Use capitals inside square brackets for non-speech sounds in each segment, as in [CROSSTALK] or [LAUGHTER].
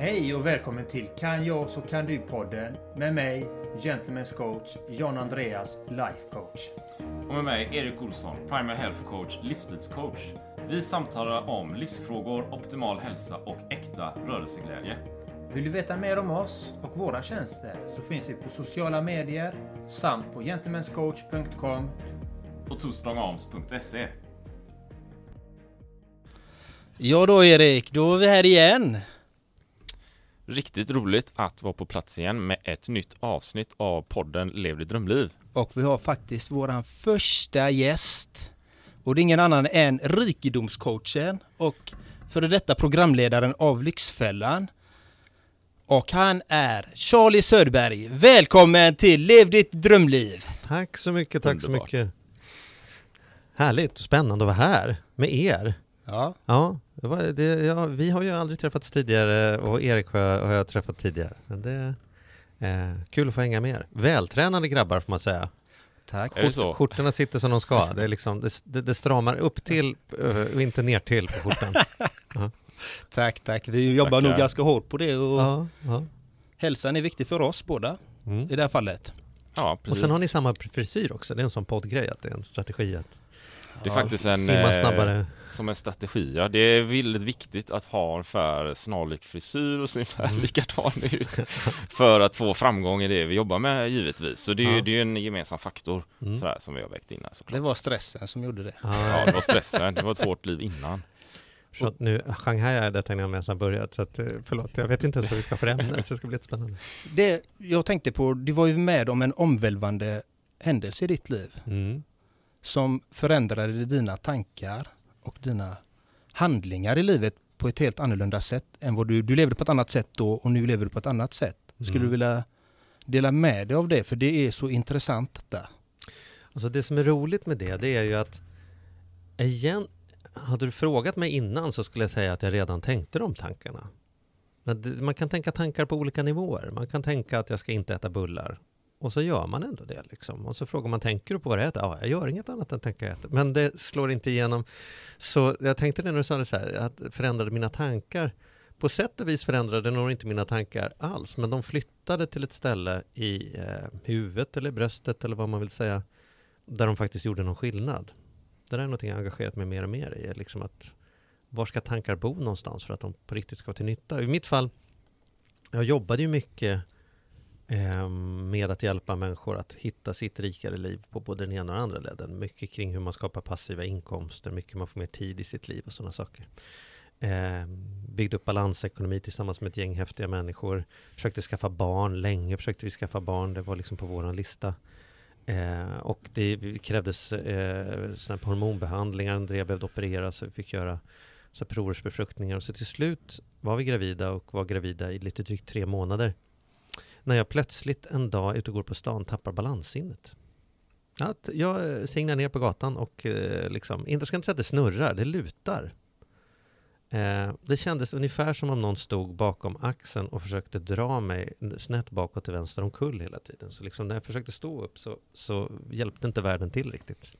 Hej och välkommen till Kan jag så kan du-podden med mig, Gentlemen's coach John Andreas, life coach. Och med mig Erik Olsson, primary health coach, livsstilscoach. Vi samtalar om livsfrågor, optimal hälsa och äkta rörelseglädje. Vill du veta mer om oss och våra tjänster så finns vi på sociala medier samt på gentlemanscoach.com Och twostrongarms.se. Ja då Erik, då är vi här igen. Riktigt roligt att vara på plats igen med ett nytt avsnitt av podden Lev ditt drömliv. Och vi har faktiskt våran första gäst. Och det är ingen annan än rikedomscoachen och före detta programledaren av Lyxfällan. Och han är Charlie Söderberg. Välkommen till Lev ditt drömliv! Tack så mycket, tack Underbart. så mycket. Härligt och spännande att vara här med er. Ja, Ja, det ja vi har ju aldrig träffats tidigare och Erik har jag, har jag träffat tidigare. Men det är eh, kul att få hänga med er. Vältränade grabbar får man säga. tack. Det så? Skjortorna sitter som de ska. Det, är liksom, det, det, det stramar upp till eh, och inte ner till på skjortan. [LAUGHS] Tack, tack. Vi jobbar Tackar. nog ganska hårt på det och Ja, ja. hälsan är viktig för oss båda Mm. i det här fallet. Ja, Och precis. sen har ni samma frisyr också. Det är en sån poddgrej att det är en strategi att det är faktiskt en, simma eh, snabbare. som en strategi. Ja. Det är väldigt viktigt att ha ungefär snarlik frisyr och se ungefär [LAUGHS] Mm. likadan ut. för att få framgång i det vi jobbar med givetvis. Så det är ju Ja. det är en gemensam faktor Mm. sådär, som vi har vägt in här Det såklart. var stressen som gjorde det. Ja, det var stressen. Det var ett hårt liv innan. Så nu shanghajar jag detta innan jag ens har börjat, så att, eh, förlåt, jag vet inte ens vad vi ska för ämne, så det ska bli jättespännande. Det jag tänkte på, du var ju med om en omvälvande händelse i ditt liv. Mm. Som förändrade dina tankar och dina handlingar i livet på ett helt annorlunda sätt än vad du, du levde på ett annat sätt då och nu lever du på ett annat sätt. Skulle Mm. du vilja dela med dig av det? För det är så intressant detta. Alltså det som är roligt med det, det är ju att igen, hade du frågat mig innan så skulle jag säga att jag redan tänkte de tankarna. Man kan tänka tankar på olika nivåer. Man kan tänka att jag ska inte äta bullar. Och så gör man ändå det liksom. Och så frågar man, tänker du på vad du äter? Ja, jag gör inget annat än tänka äter. Men det slår inte igenom. Så jag tänkte det när du sa det så här, att förändrade mina tankar. På sätt och vis förändrade nog inte mina tankar alls, men de flyttade till ett ställe i eh, huvudet eller bröstet eller vad man vill säga, där de faktiskt gjorde någon skillnad. Det där är någonting jag engagerat mig mer och mer i, liksom att var ska tankar bo någonstans för att de på riktigt ska vara till nytta? I mitt fall, jag jobbade ju mycket Ehm, med att hjälpa människor att hitta sitt rikare liv på både den ena och den andra ledden. Mycket kring hur man skapar passiva inkomster, mycket man får mer tid i sitt liv och sådana saker. Eh, byggde upp balansekonomi tillsammans med ett gäng häftiga människor. Försökte skaffa barn, länge försökte vi skaffa barn, det var liksom på våran lista. Eh, och det krävdes eh, såna här hormonbehandlingar, Andrea behövde opereras så vi fick göra så provrörsbefruktningar. Och så till slut var vi gravida och var gravida i lite drygt tre månader. När jag plötsligt en dag ute och går på stan tappar balanssinnet. Att jag eh, singlar ner på gatan och eh, liksom, inte ska inte säga att det snurrar, det lutar. Eh, det kändes ungefär som om någon stod bakom axeln och försökte dra mig snett bakåt till vänster omkull hela tiden. Så liksom när jag försökte stå upp så, så hjälpte inte världen till riktigt.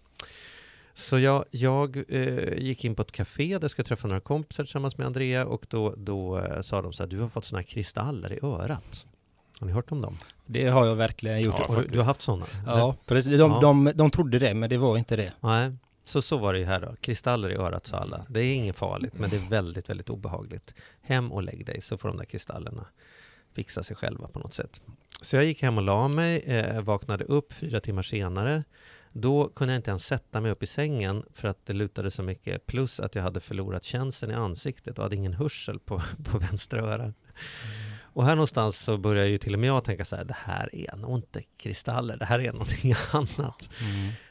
Så jag, jag eh, gick in på ett café där jag skulle träffa några kompisar tillsammans med Andrea och då, då eh, sa de så här, du har fått sådana här kristaller i örat. Har ni hört om dem? Det har jag verkligen gjort. Ja, du, har haft sådana? Ja, precis. De, Ja. de, de trodde det, men det var inte det. Nej, så så var det ju här då. Kristaller i örat sa alla. Det är inget farligt, men det är väldigt, väldigt obehagligt. Hem och lägg dig så får de där kristallerna fixa sig själva på något sätt. Så jag gick hem och la mig, eh, vaknade upp fyra timmar senare. Då kunde jag inte ens sätta mig upp i sängen för att det lutade så mycket. Plus att jag hade förlorat känseln i ansiktet och hade ingen hörsel på, [LAUGHS] på vänstra örat. Och här någonstans så börjar ju till och med jag tänka så här, det här är nog inte kristaller, det här är någonting [LAUGHS] annat.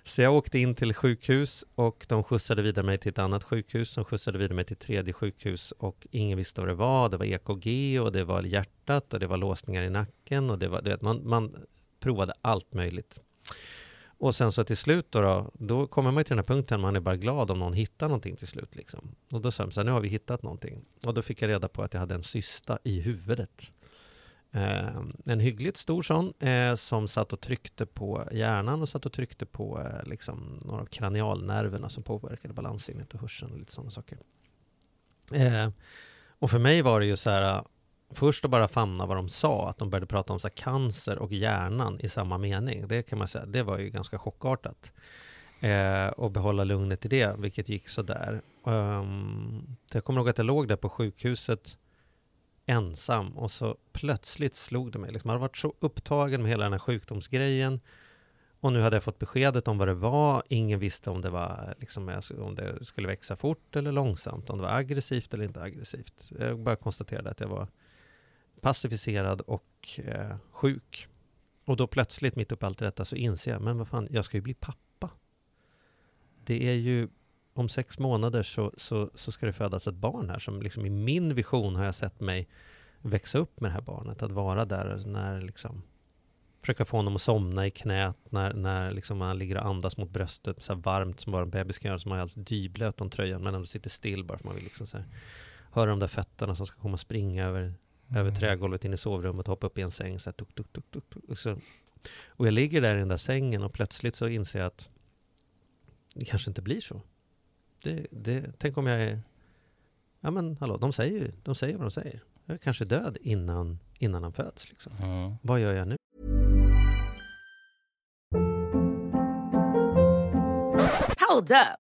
Så jag åkte in till sjukhus och de skjutsade vidare mig till ett annat sjukhus som skjutsade vidare mig till tredje sjukhus och ingen visste vad det var. Det var EKG och det var hjärtat och det var låsningar i nacken och det var, du vet, man, man provade allt möjligt. Och sen så till slut då, då, då kommer man till den här punkten man är bara glad om någon hittar någonting till slut. Liksom. Och då sa de så här, nu har vi hittat någonting. Och då fick jag reda på att jag hade en cysta i huvudet. Eh, en hyggligt stor sån eh, som satt och tryckte på hjärnan och satt och tryckte på eh, liksom, några av kranialnerverna som påverkade balanssinnet och hörseln och lite sådana saker. Eh, och för mig var det ju så här, eh, först att bara famna vad de sa, att de började prata om så här, cancer och hjärnan i samma mening. Det kan man säga, det var ju ganska chockartat. Eh, och behålla lugnet i det, vilket gick sådär. Um, ehm, jag kommer ihåg att jag låg där på sjukhuset ensam och så plötsligt slog det mig. Liksom, jag hade varit så upptagen med hela den här sjukdomsgrejen och nu hade jag fått beskedet om vad det var. Ingen visste om det, var, liksom, om det skulle växa fort eller långsamt, om det var aggressivt eller inte aggressivt. Jag bara konstaterade att jag var passiviserad och eh, sjuk. Och då plötsligt, mitt uppe i allt detta, så inser jag, men vad fan, jag ska ju bli pappa. Det är ju, om sex månader så, så, så ska det födas ett barn här, som liksom i min vision har jag sett mig växa upp med det här barnet, att vara där när liksom försöka få honom att somna i knät när, när liksom han ligger och andas mot bröstet, så varmt som bara en bebis kan göra, som är alldeles dyblöt om tröjan, men ändå sitter still bara för man vill liksom så här, höra de där fötterna som ska komma och springa över mm. över trägolvet in i sovrummet, hoppa upp i en säng så här, tuk, tuk, tuk, tuk, tuk, och, så, och jag ligger där i den där sängen och plötsligt så inser jag att det kanske inte blir så. Det, det, tänk om jag är... Ja men hallå, de säger ju de säger vad de säger. Jag är kanske död innan, innan han föds. Liksom. Mm. Vad gör jag nu? Hold up.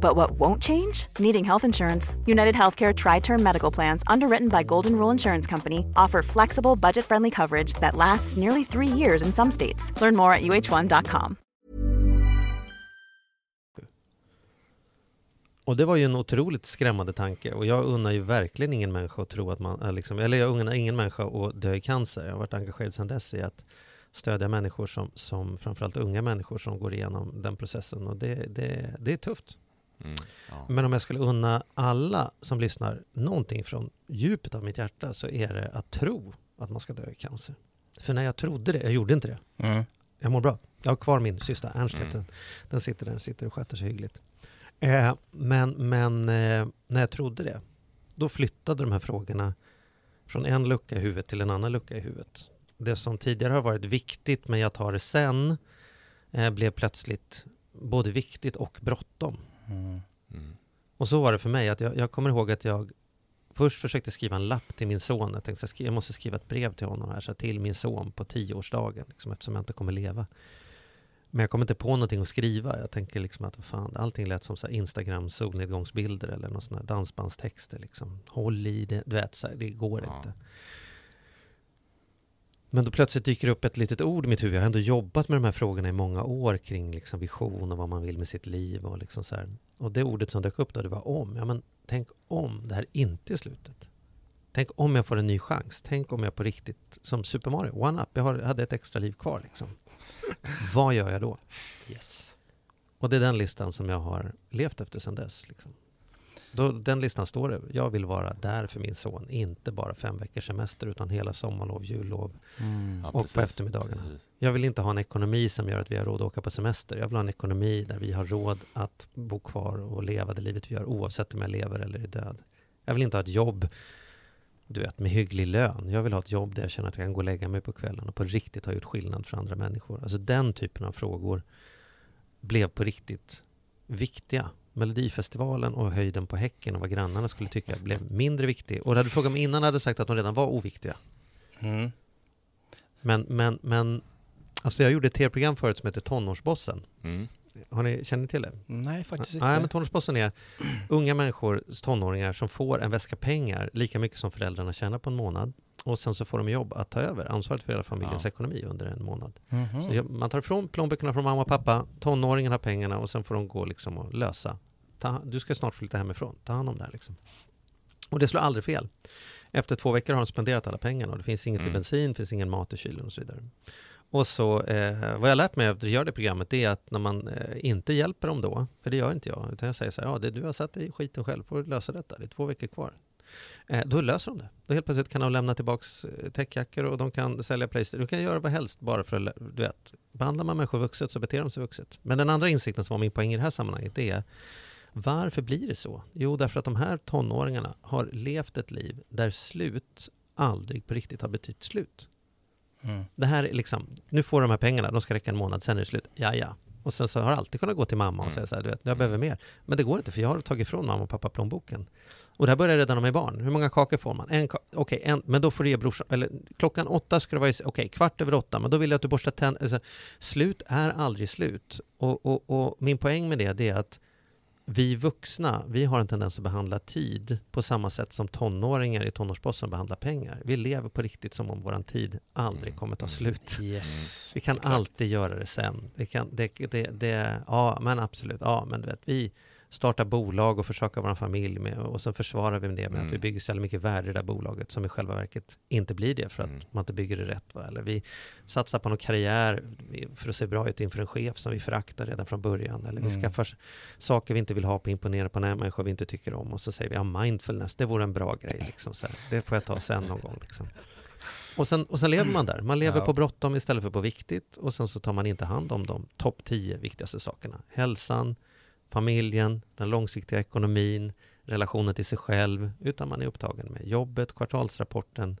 But what won't change? Needing health insurance. United Healthcare Tri-Term Medical Plans, underwritten by Golden Rule Insurance Company, offer flexible, budget-friendly coverage that lasts nearly three years in some states. Learn more at uh1.com. Och det var ju en otroligt skrämmande tanke och jag unnar ju verkligen ingen människa att tro att man, liksom, eller jag unnar ingen människa att dö i cancer. Jag har varit engagerad sedan dess i att stödja människor som, som framförallt unga människor som går igenom den processen och det, det, det är tufft. Mm, ja. Men om jag skulle unna alla som lyssnar någonting från djupet av mitt hjärta så är det att tro att man ska dö i cancer. För när jag trodde det, jag gjorde inte det. Mm. Jag mår bra. Jag har kvar min syster Ernst, mm. den, den sitter där, den sitter och sköter sig hyggligt. Eh, men men eh, när jag trodde det, då flyttade de här frågorna från en lucka i huvudet till en annan lucka i huvudet. Det som tidigare har varit viktigt, men jag tar det sen, eh, blev plötsligt både viktigt och bråttom. Mm. Och så var det för mig. att jag, jag, kommer ihåg att jag först försökte skriva en lapp till min son. Jag tänkte att jag måste skriva ett brev till honom här, så till min son på tioårsdagen, liksom, eftersom jag inte kommer leva. Men jag kom inte på någonting att skriva. Jag tänker liksom att fan, allting lät som så Instagram solnedgångsbilder eller någon sån här dansbandstexter. Liksom. Håll i det, du vet, så här, det går ja. inte. Men då plötsligt dyker det upp ett litet ord i mitt huvud. Jag har ändå jobbat med de här frågorna i många år kring liksom vision och vad man vill med sitt liv. Och, liksom så här. och det ordet som dök upp då, det var om. Ja, men tänk om det här inte är slutet. Tänk om jag får en ny chans. Tänk om jag på riktigt, som Super Mario, one-up. Jag hade ett extra liv kvar. Liksom. vad gör jag då? Yes. Och det är den listan som jag har levt efter sedan dess. Liksom. Då, den listan står det. Jag vill vara där för min son. Inte bara fem veckors semester utan hela sommarlov, jullov mm. och ja, på eftermiddagarna. Precis. Jag vill inte ha en ekonomi som gör att vi har råd att åka på semester. Jag vill ha en ekonomi där vi har råd att bo kvar och leva det livet vi gör oavsett om jag lever eller är död. Jag vill inte ha ett jobb du vet, med hygglig lön. Jag vill ha ett jobb där jag känner att jag kan gå och lägga mig på kvällen och på riktigt ha gjort skillnad för andra människor. Alltså den typen av frågor blev på riktigt viktiga Melodifestivalen och höjden på Häcken och vad grannarna skulle tycka blev mindre viktig. Och hade du frågat mig innan hade jag sagt att de redan var oviktiga. Mm. Men, men, men, alltså jag gjorde ett tv-program förut som heter Tonårsbossen. Mm. Har ni, känner ni till det? Nej, faktiskt inte. Nej, men tonårsbossen är unga människor, tonåringar, som får en väska pengar lika mycket som föräldrarna tjänar på en månad. Och sen så får de jobb att ta över ansvaret för hela familjens Ja. ekonomi under en månad. Mhm. Så jag- man tar ifrån plånböckerna från mamma och pappa, tonåringen har pengarna och sen får de gå liksom och lösa. Ta, du ska snart flytta hemifrån, ta hand om det här liksom. Och det slår aldrig fel. Efter två veckor har de spenderat alla pengarna och det finns inget till Mm. bensin, det finns ingen mat i kylen och så vidare. Och så, eh, vad jag lärt mig efter att göra det programmet, det är att när man eh, inte hjälper dem då, för det gör inte jag, utan jag säger så här, ja, det, du har satt dig i skiten själv, får du lösa detta, det är två veckor kvar. Eh, då löser de det. Då helt plötsligt kan de lämna tillbaks eh, täckjackor och de kan sälja Playstation. Du kan göra vad helst bara för att, du vet, behandlar man människor vuxet så beter de sig vuxet. Men den andra insikten som var min poäng i det här sammanhanget, är varför blir det så? Jo, därför att de här tonåringarna har levt ett liv där slut aldrig på riktigt har betytt slut. Mm. Det här är liksom, nu får de här pengarna, de ska räcka en månad, sen är det slut. Ja, ja. Och sen så har jag alltid kunnat gå till mamma och Mm. säga så här, du vet, jag behöver mer. Men det går inte, för jag har tagit ifrån mamma och pappa plånboken. Och det här börjar redan när man är barn. Hur många kakor får man? En Okej, en, men då får du ge brorsan, eller klockan åtta ska det vara, okej, kvart över åtta, men då vill jag att du borstar tänderna. Alltså, slut är aldrig slut. Och, och, och min poäng med det, det är att vi vuxna, vi har en tendens att behandla tid på samma sätt som tonåringar i tonårsbossen behandlar pengar. Vi lever på riktigt som om våran tid aldrig kommer ta slut. Yes. Vi kan Exakt. alltid göra det sen. Vi kan, det, det, det, ja, men absolut. Ja, men du vet, vi startar bolag och försöker vår familj med och sen försvarar vi det med Mm. att vi bygger så mycket värde i det där bolaget som i själva verket inte blir det för att Mm. man inte bygger det rätt. Va? Eller vi satsar på någon karriär för att se bra ut inför en chef som vi föraktar redan från början. Eller vi Mm. skaffar saker vi inte vill ha på imponera på när människor vi inte tycker om och så säger vi ja, mindfulness, det vore en bra grej. Liksom, så här. Det får jag ta sen någon gång. Liksom. Och sen, och sen lever man där. Man lever Ja. på bråttom istället för på viktigt. Och sen så tar man inte hand om de topp 10 viktigaste sakerna. Hälsan, familjen, den långsiktiga ekonomin, relationen till sig själv. Utan man är upptagen med jobbet, kvartalsrapporten,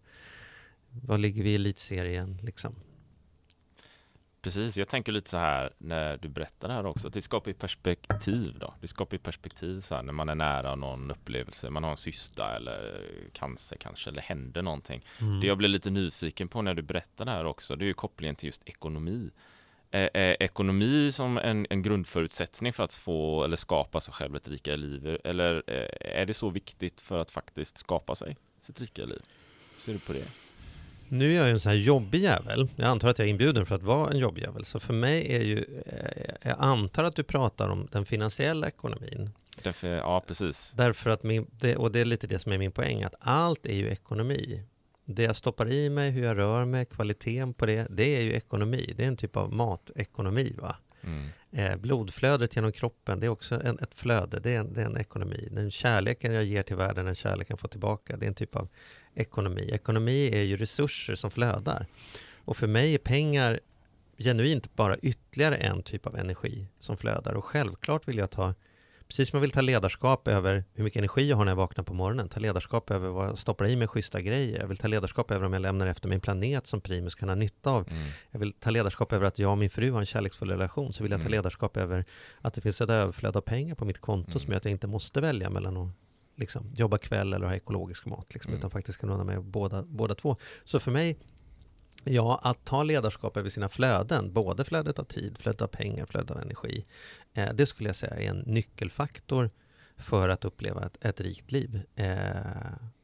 var ligger vi i elitserien liksom. Precis, jag tänker lite så här när du berättar det här också, att det skapar ju perspektiv då. Det skapar ju perspektiv så här när man är nära någon upplevelse, man har en cysta eller cancer kanske, eller händer någonting. Mm. Det jag blir lite nyfiken på när du berättar det här också, det är ju kopplingen till just ekonomi. Är, ekonomi som en, en grundförutsättning för att få eller skapa sig själv ett rikare liv? Eller eh, är det så viktigt för att faktiskt skapa sig sitt rikare liv? Hur ser du på det? Nu är jag ju en sån här jobbig jävel. Jag antar att jag är inbjuden för att vara en jobbig jävel. Så för mig är ju, eh, jag antar att du pratar om den finansiella ekonomin. Därför, ja, precis. Därför att min, det, och det är lite det som är min poäng, att allt är ju ekonomi. Det jag stoppar i mig, hur jag rör mig, kvaliteten på det, det är ju ekonomi. Det är en typ av matekonomi. Va? Mm. Eh, blodflödet genom kroppen, det är också en, ett flöde, det är, en, det är en ekonomi. Den kärleken jag ger till världen, den kärleken får tillbaka, det är en typ av ekonomi. Ekonomi är ju resurser som flödar. Och för mig är pengar genuint bara ytterligare en typ av energi som flödar. Och självklart vill jag ta, precis som jag vill ta ledarskap över hur mycket energi jag har när jag vaknar på morgonen, ta ledarskap över vad jag stoppar i mig schyssta grejer. Jag vill ta ledarskap över om jag lämnar efter mig en planet som Primus kan ha nytta av. Mm. Jag vill ta ledarskap över att jag och min fru har en kärleksfull relation. Så vill jag ta Mm. ledarskap över att det finns ett överflöd av pengar på mitt konto Mm. som gör att jag inte måste välja mellan att liksom, jobba kväll eller ha ekologisk mat. Liksom, Mm. Utan faktiskt kan unna mig båda, båda två. Så för mig, ja, att ta ledarskap över sina flöden, både flödet av tid, flödet av pengar, flödet av energi. Eh, det skulle jag säga är en nyckelfaktor för att uppleva ett, ett rikt liv. Eh,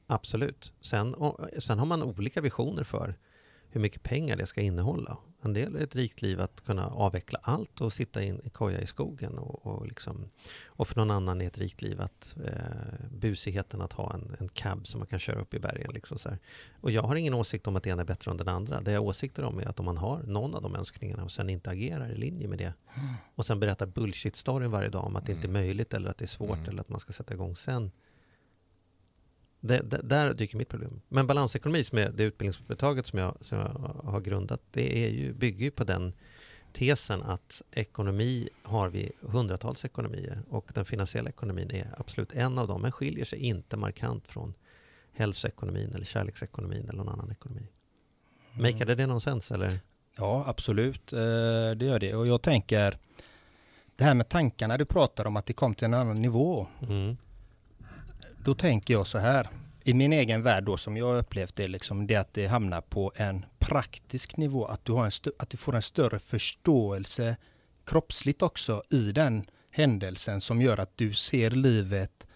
absolut. Sen, och, sen har man olika visioner för hur mycket pengar det ska innehålla. En del är ett rikt liv att kunna avveckla allt och sitta i en koja i skogen. Och, och, liksom, och för någon annan är ett rikt liv att eh, busigheten att ha en, en cab som man kan köra upp i bergen. Liksom så här. Och jag har ingen åsikt om att det ena är bättre än den andra. Det jag har åsikter om är att om man har någon av de önskningarna och sen inte agerar i linje med det och sen berättar bullshit-storyn varje dag om att det inte är möjligt eller att det är svårt Mm. eller att man ska sätta igång sen. Det, det, där dyker mitt problem. Men balansekonomi som är det utbildningsföretaget som jag, som jag har grundat, det är ju, bygger ju på den tesen att ekonomi har vi hundratals ekonomier och den finansiella ekonomin är absolut en av dem, men skiljer sig inte markant från hälsoekonomin eller kärleksekonomin eller någon annan ekonomi. Mm. Makade det någon sens eller? Ja, absolut. Eh, Det gör det. Och jag tänker, det här med tankarna du pratar om, att det kom till en annan nivå. Mm. Då tänker jag så här. I min egen värld då som jag upplevt det, liksom, det är att det hamnar på en praktisk nivå. Att du, har en att du får en större förståelse kroppsligt också i den händelsen som gör att du ser livet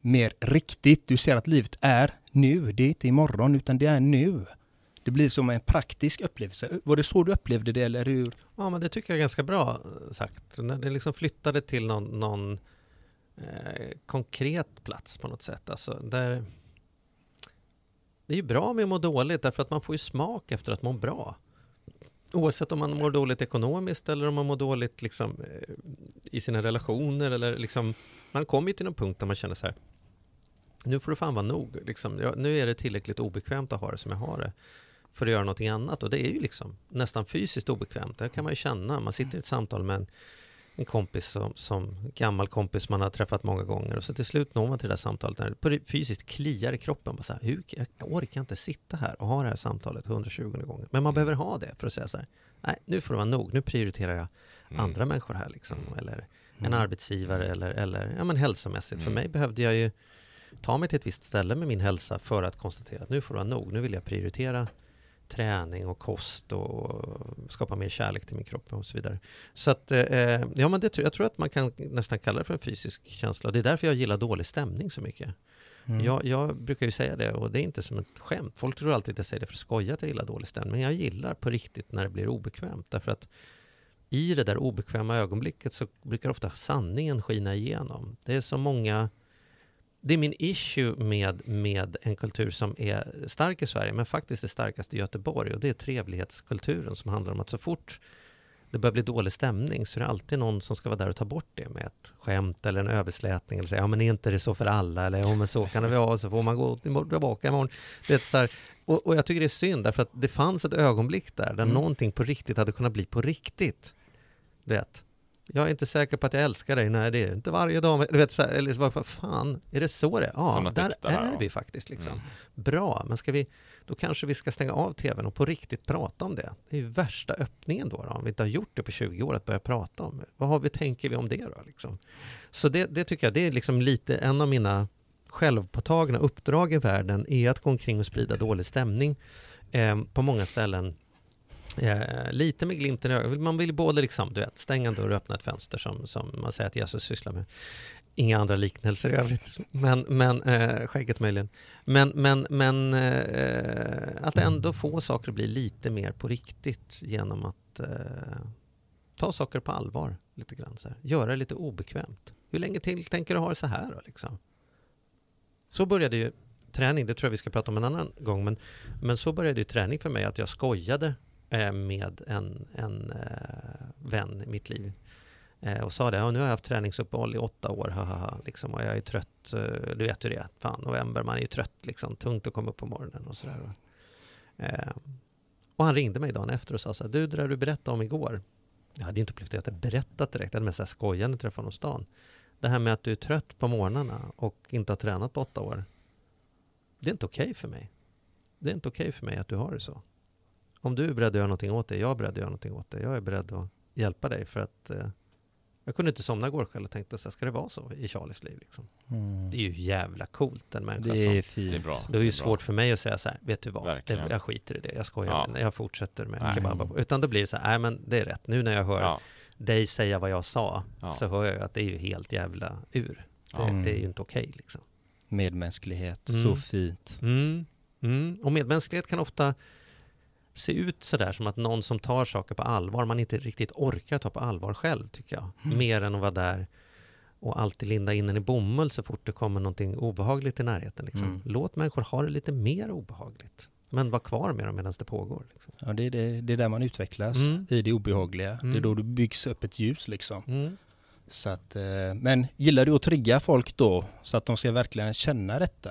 mer riktigt. Du ser att livet är nu. Det är inte imorgon utan det är nu. Det blir som en praktisk upplevelse. Var det så du upplevde det eller hur? Ja, men det tycker jag är ganska bra eh, sagt. När det liksom flyttade till någon, någon eh, konkret plats på något sätt. Alltså, där det är ju bra med att må dåligt därför att man får ju smak efter att må bra. Oavsett om man mår dåligt ekonomiskt eller om man mår dåligt liksom, eh, i sina relationer. Eller liksom, man kommer ju till någon punkt där man känner så här, nu får det fan vara nog. Liksom, jag, nu är det tillräckligt obekvämt att ha det som jag har det för att göra någonting annat. Och det är ju liksom nästan fysiskt obekvämt. Det kan man ju känna. Man sitter i ett samtal med en, en kompis som, som gammal kompis man har träffat många gånger. Och så till slut når man till det där samtalet när det fysiskt kliar i kroppen. Bara så här, hur, jag orkar inte sitta här och ha det här samtalet 120 gånger. Men man behöver ha det för att säga så här, nej nu får det vara nog. Nu prioriterar jag Mm. andra människor här liksom. Eller en Mm. arbetsgivare eller, eller ja, men hälsomässigt. För Mm. mig behövde jag ju ta mig till ett visst ställe med min hälsa för att konstatera att nu får det vara nog. Nu vill jag prioritera träning och kost och skapa mer kärlek till min kropp och så vidare. Så att, eh, ja men det, jag tror att man kan nästan kalla det för en fysisk känsla. Och det är därför jag gillar dålig stämning så mycket. Mm. Jag, jag brukar ju säga det och det är inte som ett skämt. Folk tror alltid att jag säger det för att skoja att jag gillar dålig stämning. Men jag gillar på riktigt när det blir obekvämt. Därför att i det där obekväma ögonblicket så brukar ofta sanningen skina igenom. Det är så många det är min issue med, med en kultur som är stark i Sverige, men faktiskt är starkast i Göteborg. Och det är trevlighetskulturen som handlar om att så fort det börjar bli dålig stämning så är det alltid någon som ska vara där och ta bort det med ett skämt eller en överslätning. Eller säga, ja men är inte det så för alla? Eller ja men så kan det vara, så får man gå tillbaka imorgon. Det är så här, och, och jag tycker det är synd, därför att det fanns ett ögonblick där, där Mm. någonting på riktigt hade kunnat bli på riktigt. Du vet, jag är inte säker på att jag älskar dig. Nej, det är inte varje dag. Du vet, så här, eller vad fan, är det så det är? Ja, där är vi faktiskt. Liksom. Mm. Bra, men ska vi, då kanske vi ska stänga av tvn och på riktigt prata om det. Det är ju värsta öppningen då, då om vi inte har gjort det på 20 år, att börja prata om. Vad har vi, tänker vi om det då? Liksom? Så det, det tycker jag, det är liksom lite en av mina självpåtagna uppdrag i världen, är att gå omkring och sprida dålig stämning eh, på många ställen. Eh, lite med glimten i ögat. Man vill både liksom, du vet, stänga en dörr och öppna ett fönster som, som man säger att Jesus sysslar med. Inga andra liknelser i övrigt, men, men eh, skägget möjligen. Men, men, men eh, att ändå få saker att bli lite mer på riktigt genom att eh, ta saker på allvar lite grann. Så här. Göra det lite obekvämt. Hur länge till tänker du ha det så här då? Liksom? Så började ju träning, det tror jag vi ska prata om en annan gång, men, men så började ju träning för mig att jag skojade Eh, med en, en eh, vän i mitt liv. Eh, och sa det, ja, nu har jag haft träningsuppehåll i åtta år, haha, liksom, och jag är trött, eh, du vet hur det är, fan november, man är ju trött liksom, tungt att komma upp på morgonen och sådär. Eh, och han ringde mig dagen efter och sa så här, du det där du berättade om igår, jag hade inte upplevt det att jag berättat direkt, jag hade mest så här skojande träffat honom stan. Det här med att du är trött på morgnarna och inte har tränat på åtta år, det är inte okej för mig. Det är inte okej för mig att du har det så. Om du är beredd att göra någonting åt det, jag är beredd att göra någonting åt det. Jag är beredd att hjälpa dig för att eh, jag kunde inte somna igår kväll och tänkte så här, ska det vara så i Charlies liv? Liksom? Mm. Det är ju jävla coolt en människa Det som... är fint. Det är bra. Det är ju bra. svårt för mig att säga så här, vet du vad, det, Verkligen. jag skiter i det, jag skojar, Ja. med det. jag fortsätter med Nej. kebab. Utan då blir det så här, nej men det är rätt, nu när jag hör Ja, dig säga vad jag sa, Ja. så hör jag att det är ju helt jävla ur. Det, Ja. det är ju inte okej liksom. Medmänsklighet, Mm. så fint. Mm. Mm. Och medmänsklighet kan ofta se ut sådär som att någon som tar saker på allvar, man inte riktigt orkar ta på allvar själv tycker jag. Mm. Mer än att vara där och alltid linda in en i bomull så fort det kommer någonting obehagligt i närheten. Liksom. Mm. Låt människor ha det lite mer obehagligt. Men var kvar med dem medan det pågår. Liksom. Ja, det, är det, det är där man utvecklas, Mm. i det obehagliga. Det är Mm. då det byggs upp ett ljus liksom. Mm. Så att, eh, men gillar du att trigga folk då, så att de ska verkligen känna detta?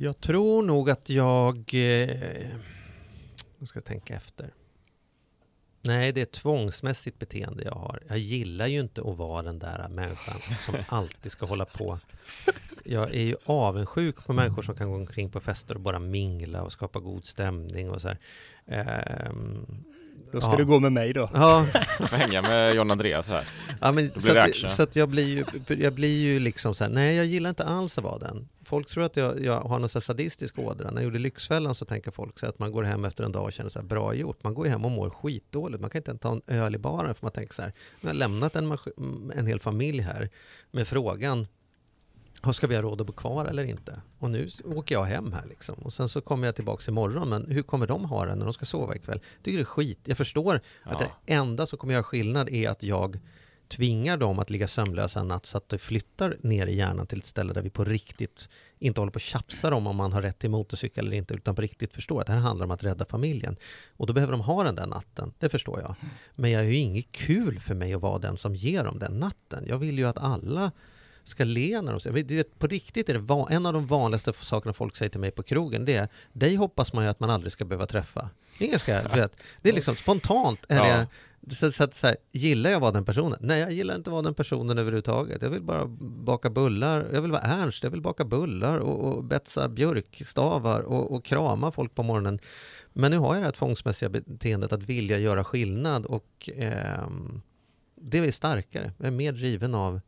Jag tror nog att jag... Eh, nu ska jag tänka efter. Nej, det är ett tvångsmässigt beteende jag har. Jag gillar ju inte att vara den där människan som [LAUGHS] alltid ska hålla på. Jag är ju avundsjuk på människor som kan gå omkring på fester och bara mingla och skapa god stämning och så här. Ehm, Då ska Ja. du gå med mig då. ja, [LAUGHS] får hänga med John Andreas här. Ja, men blir så, att, så att jag blir ju, jag blir ju liksom så här, nej jag gillar inte alls att vara den. Folk tror att jag, jag har någon sadistisk ådra. När jag gjorde Lyxfällan så tänker folk så att man går hem efter en dag och känner så här, bra gjort. Man går hem och mår skitdåligt. Man kan inte ens ta en öl i baren för man tänker så här, nu har jag lämnat en, en hel familj här med frågan, "Ja, ska vi ha råd att bo kvar eller inte? Och nu åker jag hem här liksom. Och sen så kommer jag tillbaks imorgon, men hur kommer de ha det när de ska sova ikväll? Jag tycker det är skit. Jag förstår att Ja. det enda som kommer göra skillnad är att jag tvingar dem att ligga sömnlösa en natt så att det flyttar ner i hjärnan till ett ställe där vi på riktigt inte håller på och tjafsar om om man har rätt till motorcykel eller inte, utan på riktigt förstår att det här handlar om att rädda familjen. Och då behöver de ha den där natten, det förstår jag. Men jag är ju inget kul för mig att vara den som ger dem den natten. Jag vill ju att alla ska le när de säger, på riktigt är det en av de vanligaste sakerna folk säger till mig på krogen, det är dig hoppas man ju att man aldrig ska behöva träffa. Ingen ska, du vet, det är liksom spontant är det så, så, att, så här, gillar jag att vara den personen? Nej, jag gillar inte att vara den personen överhuvudtaget. Jag vill bara baka bullar. Jag vill vara Ernst. Jag vill baka bullar och, och betsa björkstavar och, och krama folk på morgonen. Men nu har jag det här tvångsmässiga beteendet att vilja göra skillnad och ehm, det är starkare. Jag är mer driven av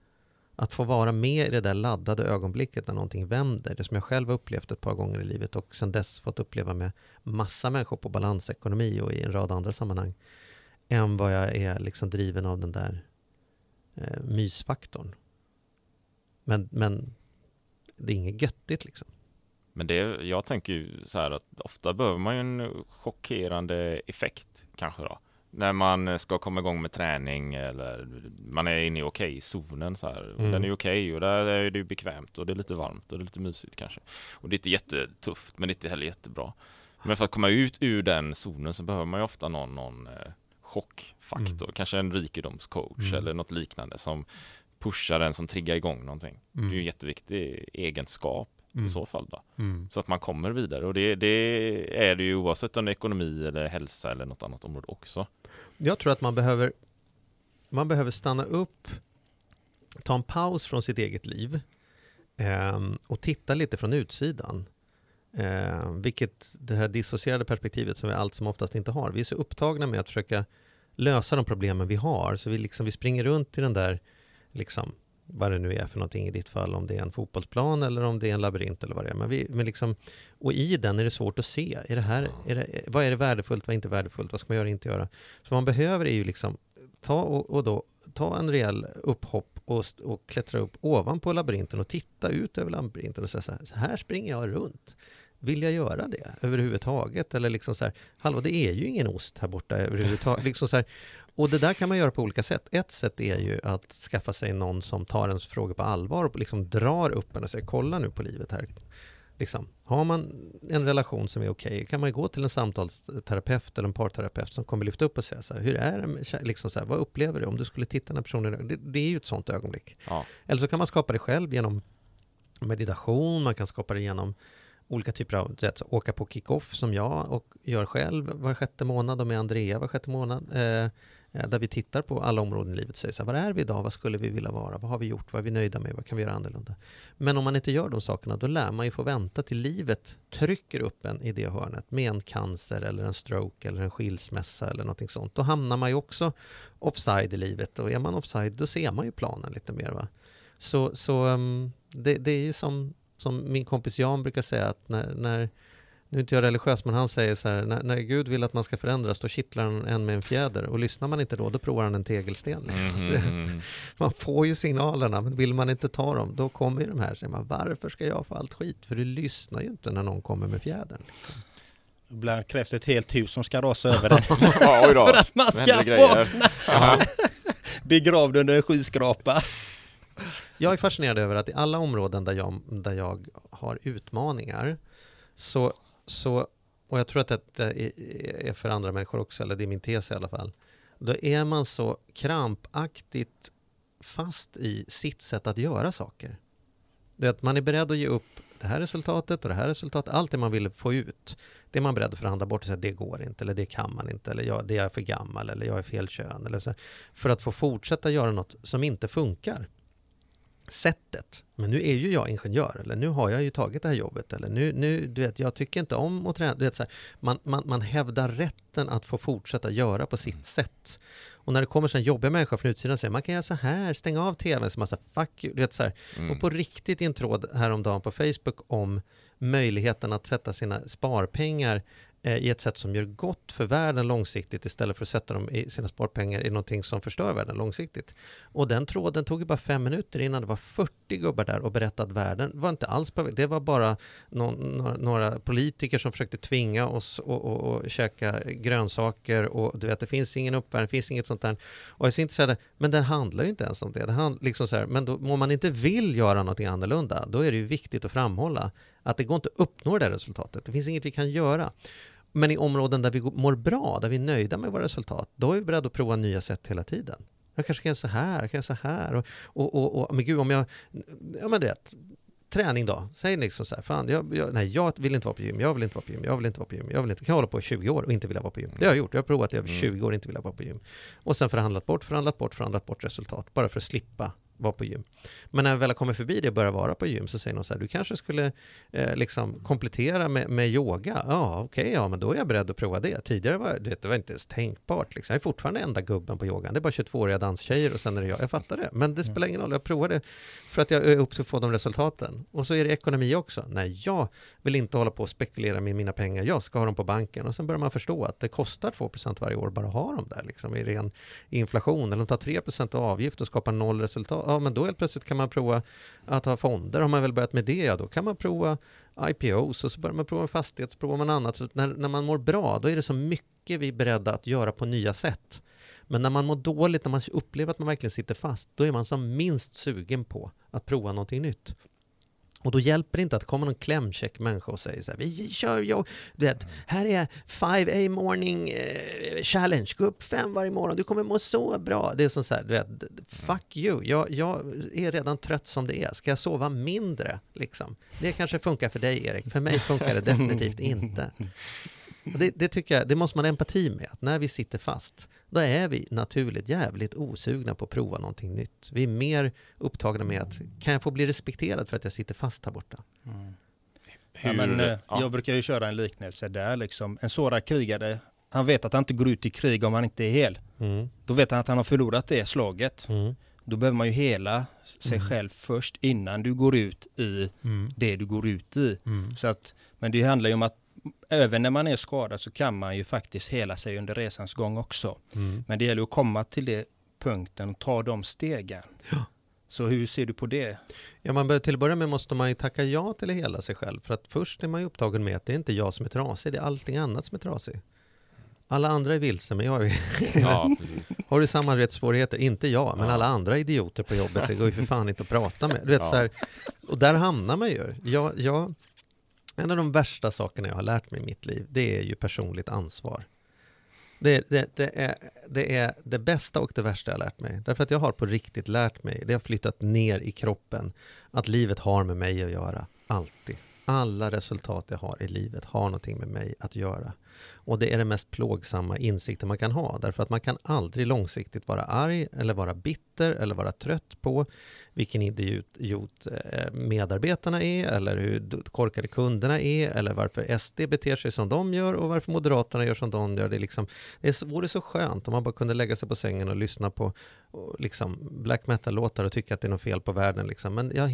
att få vara med i det där laddade ögonblicket när någonting vänder. Det som jag själv har upplevt ett par gånger i livet och sedan dess fått uppleva med massa människor på balansekonomi och i en rad andra sammanhang än vad jag är liksom driven av den där eh, mysfaktorn. Men, men det är inget göttigt liksom. Men det, jag tänker ju så här att ofta behöver man ju en chockerande effekt kanske då. När man ska komma igång med träning eller man är inne i okej-zonen så här. Mm. Den är okej och där är det bekvämt och det är lite varmt och det är lite mysigt kanske. Och det är inte jättetufft men det är inte heller jättebra. Men för att komma ut ur den zonen så behöver man ju ofta någon, någon eh, chockfaktor. Kanske en rikedomscoach Mm. eller något liknande som pushar den som triggar igång någonting. Det är ju en Mm. jätteviktig egenskap Mm. i så fall då. Mm. Så att man kommer vidare och det, det är det ju oavsett om det är ekonomi eller hälsa eller något annat område också. Jag tror att man behöver, man behöver stanna upp, ta en paus från sitt eget liv eh, och titta lite från utsidan. Eh, vilket det här dissocierade perspektivet som vi allt som oftast inte har. Vi är så upptagna med att försöka lösa de problemen vi har, så vi, liksom, vi springer runt i den där, liksom, vad det nu är för någonting i ditt fall, om det är en fotbollsplan eller om det är en labyrint eller vad det är. Men vi, men liksom, och i den är det svårt att se, är det här, är det, vad är det värdefullt, vad är inte värdefullt, vad ska man göra, inte göra? Så vad man behöver är ju liksom ta och, och då ta en rejäl upphopp och, och klättra upp ovanpå labyrinten och titta ut över labyrinten och säga så här, så här springer jag runt. Vill jag göra det överhuvudtaget? Eller liksom så här, hallå det är ju ingen ost här borta överhuvudtaget. liksom så här, och det där kan man göra på olika sätt. Ett sätt är ju att skaffa sig någon som tar ens frågor på allvar och liksom drar upp en och säger kolla nu på livet här. Liksom, har man en relation som är okej kan man gå till en samtalsterapeut eller en parterapeut som kommer lyfta upp och säga så här, hur är det med, liksom så här, vad upplever du om du skulle titta den här personen det, det är ju ett sånt ögonblick. Ja. Eller så kan man skapa det själv genom meditation, man kan skapa det genom olika typer av, så åka på kick-off som jag och gör själv var sjätte månad och med Andrea var sjätte månad. Eh, Eh, där vi tittar på alla områden i livet och säger så här, var är vi idag, vad skulle vi vilja vara, vad har vi gjort, vad är vi nöjda med, vad kan vi göra annorlunda? Men om man inte gör de sakerna, då lär man ju få vänta till livet trycker upp en i det hörnet med en cancer eller en stroke eller en skilsmässa eller någonting sånt. Då hamnar man ju också offside i livet och är man offside då ser man ju planen lite mer. Va? Så, så ehm, det, det är ju som, som min kompis Jan brukar säga att när, när nu är inte jag religiös, men han säger så här, när, när Gud vill att man ska förändras, då kittlar han en med en fjäder. Och lyssnar man inte då, då provar han en tegelsten. Liksom. Mhm. [LAUGHS] Man får ju signalerna, men vill man inte ta dem, då kommer ju de här. Säger man, varför ska jag få allt skit? För du lyssnar ju inte när någon kommer med fjädern. Liksom. Ibland krävs det ett helt hus som ska rasa över [LAUGHS] den [LAUGHS] Ja, för att man ska vakna begravd under en skyskrapa. Jag är fascinerad över att i alla områden där jag, där jag har utmaningar, så, så, och jag tror att det är är för andra människor också, eller det är min tes i alla fall, då är man så krampaktigt fast i sitt sätt att göra saker. Det är att man är beredd att ge upp det här resultatet och det här resultatet, allt det man vill få ut, det är man beredd att förhandla bort och säga det går inte, eller det kan man inte, eller jag, det är jag för gammal, eller jag är fel kön, eller så, för att få fortsätta göra något som inte funkar sättet. Men nu är ju jag ingenjör, eller nu har jag ju tagit det här jobbet, eller nu, nu du vet, jag tycker inte om att träna. Du vet, så här, man, man, man hävdar rätten att få fortsätta göra på sitt sätt. Och när det kommer sen jobbiga människor från utsidan och säger man kan göra så här, stänga av tvn, så man säger fuck you, du vet så här. Mm. Och på riktigt i en tråd häromdagen på Facebook om möjligheten att sätta sina sparpengar Eh, i ett sätt som gör gott för världen långsiktigt istället för att sätta dem i sina sparpengar i någonting som förstör världen långsiktigt. Och den tråden tog ju bara fem minuter innan det var 40 gubbar där och berättade att världen var inte alls på väg. Det var bara någon, några, politiker som försökte tvinga oss att och, och, och käka grönsaker och du vet, det finns ingen uppvärmning, det finns inget sånt där. Och jag är så intresserad, men den handlar ju inte ens om det. det handlar, liksom så här, men då, om man inte vill göra någonting annorlunda, då är det ju viktigt att framhålla att det går inte att uppnå det resultatet. Det finns inget vi kan göra. Men i områden där vi mår bra, där vi är nöjda med våra resultat, då är vi beredda att prova nya sätt hela tiden. Jag kanske kan göra så här, jag kan göra så här. Och, och, och, och men gud, om jag... Ja, men det träning då. Säg liksom så här, fan, jag, jag, nej, jag vill inte vara på gym, jag vill inte vara på gym, jag vill inte vara på gym, jag vill inte, kan hålla på i 20 år och inte vilja vara på gym. Det har jag gjort, jag har provat i över 20 mm. år och inte vilja vara på gym. Och sen förhandlat bort, förhandlat bort, förhandlat bort resultat, bara för att slippa vara på gym. Men när jag väl har kommit förbi det och börjar vara på gym så säger någon så här, du kanske skulle eh, liksom komplettera med, med yoga. Ja, okej, okay, ja, men då är jag beredd att prova det. Tidigare var det, det var inte ens tänkbart. Liksom. Jag är fortfarande enda gubben på yogan. Det är bara 22-åriga danstjejer och sen är det jag. Jag fattar det. Men det spelar ingen roll, jag provar det för att jag är upp till att få de resultaten. Och så är det ekonomi också. Nej, jag vill inte hålla på och spekulera med mina pengar. Jag ska ha dem på banken. Och sen börjar man förstå att det kostar 2% varje år bara att ha dem där liksom, i ren inflation. Eller de tar 3% avgift och skapar noll resultat ja men då helt plötsligt kan man prova att ha fonder. Har man väl börjat med det, ja då kan man prova IPOs och så börjar man prova fastighet, så provar man annat. Så när, när man mår bra, då är det så mycket vi är beredda att göra på nya sätt. Men när man mår dåligt, när man upplever att man verkligen sitter fast, då är man som minst sugen på att prova någonting nytt. Och då hjälper det inte att komma någon klämkäck människa och säger så här, vi kör, jag, du vet, här är 5A morning eh, challenge, gå upp fem varje morgon, du kommer må så bra. Det är som så här, du vet, fuck you, jag, jag är redan trött som det är, ska jag sova mindre? Liksom? Det kanske funkar för dig Erik, för mig funkar det definitivt inte. [LAUGHS] Och det, det, tycker jag, det måste man ha empati med, att när vi sitter fast, då är vi naturligt jävligt osugna på att prova någonting nytt. Vi är mer upptagna med att, kan jag få bli respekterad för att jag sitter fast här borta? Mm. Ja, men, eh, ja. Jag brukar ju köra en liknelse där, liksom. en sårad krigare, han vet att han inte går ut i krig om han inte är hel. Mm. Då vet han att han har förlorat det slaget. Mm. Då behöver man ju hela sig mm. själv först innan du går ut i mm. det du går ut i. Mm. Så att, men det handlar ju om att även när man är skadad så kan man ju faktiskt hela sig under resans gång också. Mm. Men det gäller att komma till det punkten och ta de stegen. Ja. Så hur ser du på det? Ja, man bör, till att börja med måste man ju tacka ja till att hela sig själv. För att först är man ju upptagen med att det är inte jag som är trasig, det är allting annat som är trasig. Alla andra är vilse, men jag är... [LAUGHS] ja, Har du samarbetssvårigheter? Inte jag, men ja. alla andra idioter på jobbet, det går ju för fan inte att prata med. Du vet, ja. så här, och där hamnar man ju. Jag, jag, en av de värsta sakerna jag har lärt mig i mitt liv, det är ju personligt ansvar. Det, det, det, är, det är det bästa och det värsta jag har lärt mig. Därför att jag har på riktigt lärt mig, det har flyttat ner i kroppen, att livet har med mig att göra. Alltid. Alla resultat jag har i livet har någonting med mig att göra. Och det är den mest plågsamma insikten man kan ha. Därför att man kan aldrig långsiktigt vara arg eller vara bitter eller vara trött på vilken idiot eh, medarbetarna är eller hur korkade kunderna är eller varför SD beter sig som de gör och varför Moderaterna gör som de gör. Det, är liksom, det vore så skönt om man bara kunde lägga sig på sängen och lyssna på liksom black metal-låtar och tycka att det är något fel på världen. Liksom. Men jag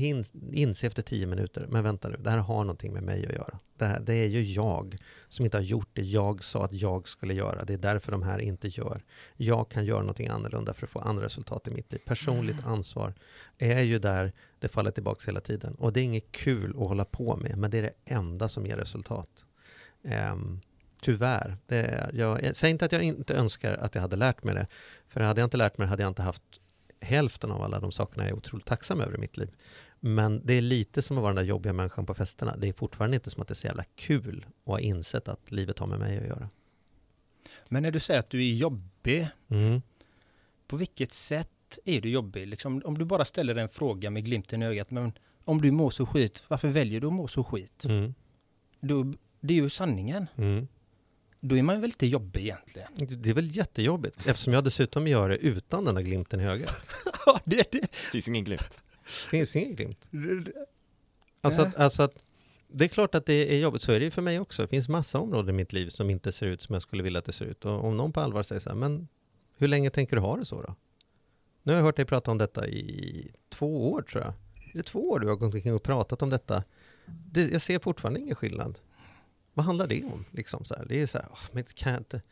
inser efter tio minuter, men vänta nu, det här har någonting med mig att göra. Det, här, det är ju jag som inte har gjort det jag sa att jag skulle göra. Det är därför de här inte gör. Jag kan göra någonting annorlunda för att få andra resultat i mitt liv. Personligt mm. ansvar är ju där det faller tillbaka hela tiden. Och det är inget kul att hålla på med, men det är det enda som ger resultat. Um, tyvärr. Det, jag, jag säger inte att jag inte önskar att jag hade lärt mig det. För hade jag inte lärt mig hade jag inte haft hälften av alla de sakerna jag är otroligt tacksam över i mitt liv. Men det är lite som att vara den där jobbiga människan på festerna. Det är fortfarande inte som att det är så jävla kul att ha insett att livet har med mig att göra. Men när du säger att du är jobbig, mm. på vilket sätt är du jobbig? Liksom, om du bara ställer en fråga med glimten i ögat, men om du mår så skit, varför väljer du att må så skit? Mm. Då, det är ju sanningen. Mm. Då är man väl inte jobbig egentligen? Det är väl jättejobbigt, eftersom jag dessutom gör det utan den där glimten i ögat. [LAUGHS] ja, det, det. finns ingen glimt. finns ingen glimt. Alltså att, alltså att, det är klart att det är jobbigt, så är det ju för mig också. Det finns massa områden i mitt liv som inte ser ut som jag skulle vilja att det ser ut. Och om någon på allvar säger så här, men hur länge tänker du ha det så då? Nu har jag hört dig prata om detta i två år tror jag. Är det två år du har gått omkring och pratat om detta? Det, jag ser fortfarande ingen skillnad. Vad handlar det om? Liksom så här. Det är så här, men kan jag inte...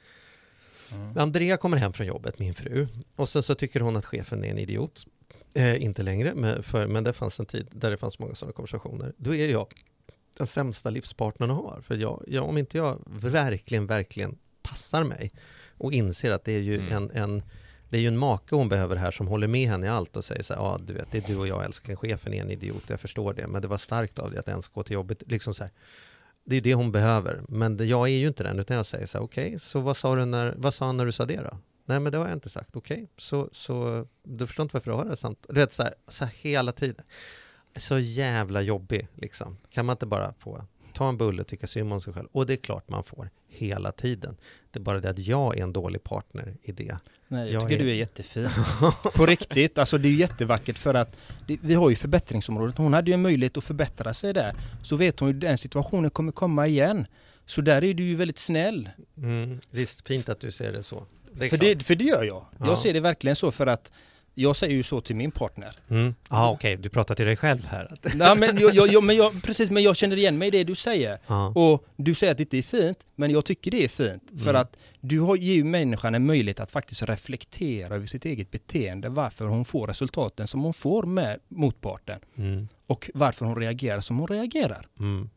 Andrea kommer hem från jobbet, min fru, och sen så tycker hon att chefen är en idiot. Eh, inte längre, men, för, men det fanns en tid där det fanns många sådana konversationer. Då är jag den sämsta livspartnern att ha. För jag, jag, om inte jag verkligen, verkligen passar mig och inser att det är ju Mm. en, en det är ju en make hon behöver här som håller med henne i allt och säger så här, ja du vet, det är du och jag älskling, chefen är en idiot, jag förstår det, men det var starkt av dig att ens gå till jobbet, liksom så här. Det är det hon behöver, men jag är ju inte den, utan jag säger så här, okej, så vad sa du när, vad sa han när du sa det då? Nej men det har jag inte sagt, okej, så, så du förstår inte varför du har det samt, du vet så här, så här hela tiden. Så jävla jobbig liksom. Kan man inte bara få ta en bulle och tycka synd om sig själv? Och det är klart man får hela tiden. Det är bara det att jag är en dålig partner i det. Nej, jag Jag tycker är- du är jättefin. [LAUGHS] På riktigt, alltså det är ju jättevackert för att det, vi har ju förbättringsområdet. Hon hade ju en möjlighet att förbättra sig där. Så vet hon ju den situationen kommer komma igen. Så där är du ju väldigt snäll. Mm, är fint att du ser det så. Det för, det, för det gör jag. Ja. Jag ser det verkligen så för att jag säger ju så till min partner. Mm. Ah, okej, du pratar till dig själv här. [LAUGHS] Nej, men jag, jag, jag, men jag, precis, men jag känner igen mig i det du säger. Ja. Och du säger att det inte är fint, men jag tycker det är fint. För Mm. att du har, ger ju människan en möjlighet att faktiskt reflektera över sitt eget beteende, varför hon får resultaten som hon får med motparten. Mm. Och varför hon reagerar som hon reagerar. Mm.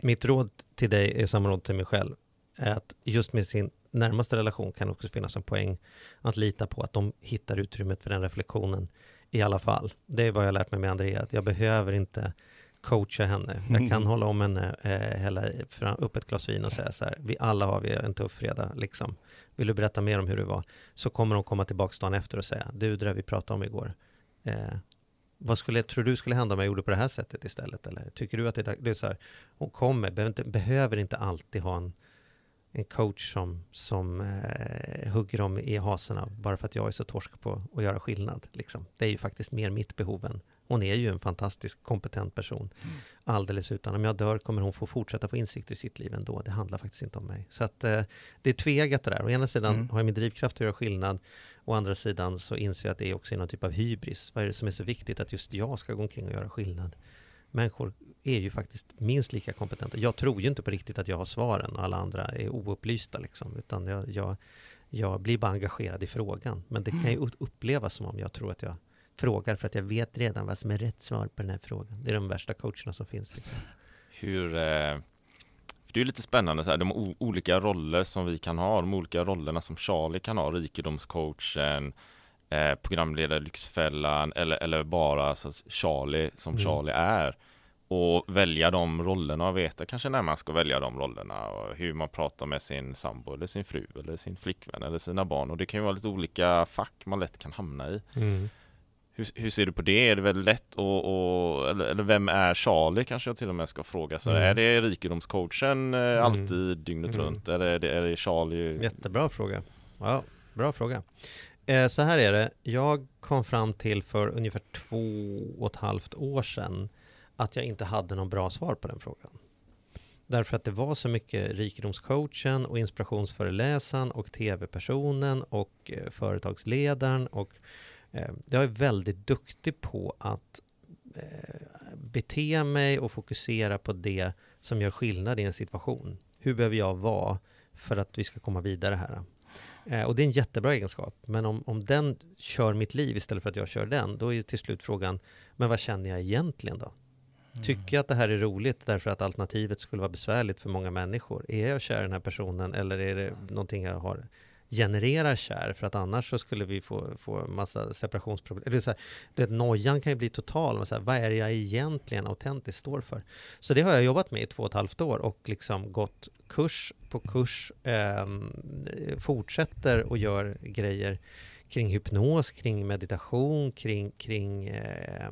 Mitt råd till dig är samma råd till mig själv. Är att just med sin närmaste relation kan också finnas en poäng att lita på att de hittar utrymmet för den reflektionen i alla fall. Det är vad jag lärt mig med Andrea, att jag behöver inte coacha henne. Jag kan hålla om henne, eh, hälla fram- upp ett glas vin och säga så här, vi alla har vi en tuff fredag, liksom. Vill du berätta mer om hur det var? Så kommer hon komma tillbaka dagen efter och säga, du, det där vi pratade om igår, eh, vad skulle, tror du skulle hända om jag gjorde på det här sättet istället? Eller tycker du att det det är så här, hon kommer, behöver inte, behöver inte alltid ha en, en coach som, som eh, hugger dem i haserna bara för att jag är så torsk på att göra skillnad. Liksom. Det är ju faktiskt mer mitt behov än hon är ju en fantastisk kompetent person. Alldeles utan, om jag dör kommer hon få fortsätta få insikter i sitt liv ändå. Det handlar faktiskt inte om mig. Så att eh, det är tveeggat det där. Å ena sidan Mm. har jag min drivkraft att göra skillnad. Å andra sidan så inser jag att det är också någon typ av hybris. Vad är det som är så viktigt att just jag ska gå omkring och göra skillnad? Människor är ju faktiskt minst lika kompetenta. Jag tror ju inte på riktigt att jag har svaren och alla andra är oupplysta liksom. Utan jag, jag, jag blir bara engagerad i frågan. Men det kan ju upp- upplevas som om jag tror att jag frågar för att jag vet redan vad som är rätt svar på den här frågan. Det är de värsta coacherna som finns. Liksom. Hur, eh, för det är lite spännande så här, de olika roller som vi kan ha, de olika rollerna som Charlie kan ha, rikedomscoachen, eh, programledare Lyxfällan eller, eller bara så att Charlie som Mm. Charlie är. Och välja de rollerna och veta kanske när man ska välja de rollerna och hur man pratar med sin sambo eller sin fru eller sin flickvän eller sina barn och det kan ju vara lite olika fack man lätt kan hamna i. Hur, hur ser du på det? Är det väldigt lätt och, och eller, eller vem är Charlie kanske jag till och med ska fråga. Så Mm. är det rikedomscoachen eh, alltid dygnet Mm. runt eller är det, är det Charlie? Jättebra fråga. Ja, bra fråga. Eh, så här är det. Jag kom fram till för ungefär två och ett halvt år sedan att jag inte hade någon bra svar på den frågan. Därför att det var så mycket rikedomscoachen och inspirationsföreläsaren och tv-personen och eh, företagsledaren och eh, jag är väldigt duktig på att eh, bete mig och fokusera på det som gör skillnad i en situation. Hur behöver jag vara för att vi ska komma vidare här? Eh, och det är en jättebra egenskap. Men om, om den kör mitt liv istället för att jag kör den, då är ju till slut frågan, men vad känner jag egentligen då? Tycker jag att det här är roligt därför att alternativet skulle vara besvärligt för många människor? Är jag kär i den här personen eller är det någonting jag har genererar kär för att annars så skulle vi få, få massa separationsproblem. Eller så här, det, nojan kan ju bli total. Men så här, vad är det jag egentligen autentiskt står för? Så det har jag jobbat med i två och ett halvt år och liksom gått kurs på kurs, eh, fortsätter och gör grejer kring hypnos, kring meditation, kring, kring eh,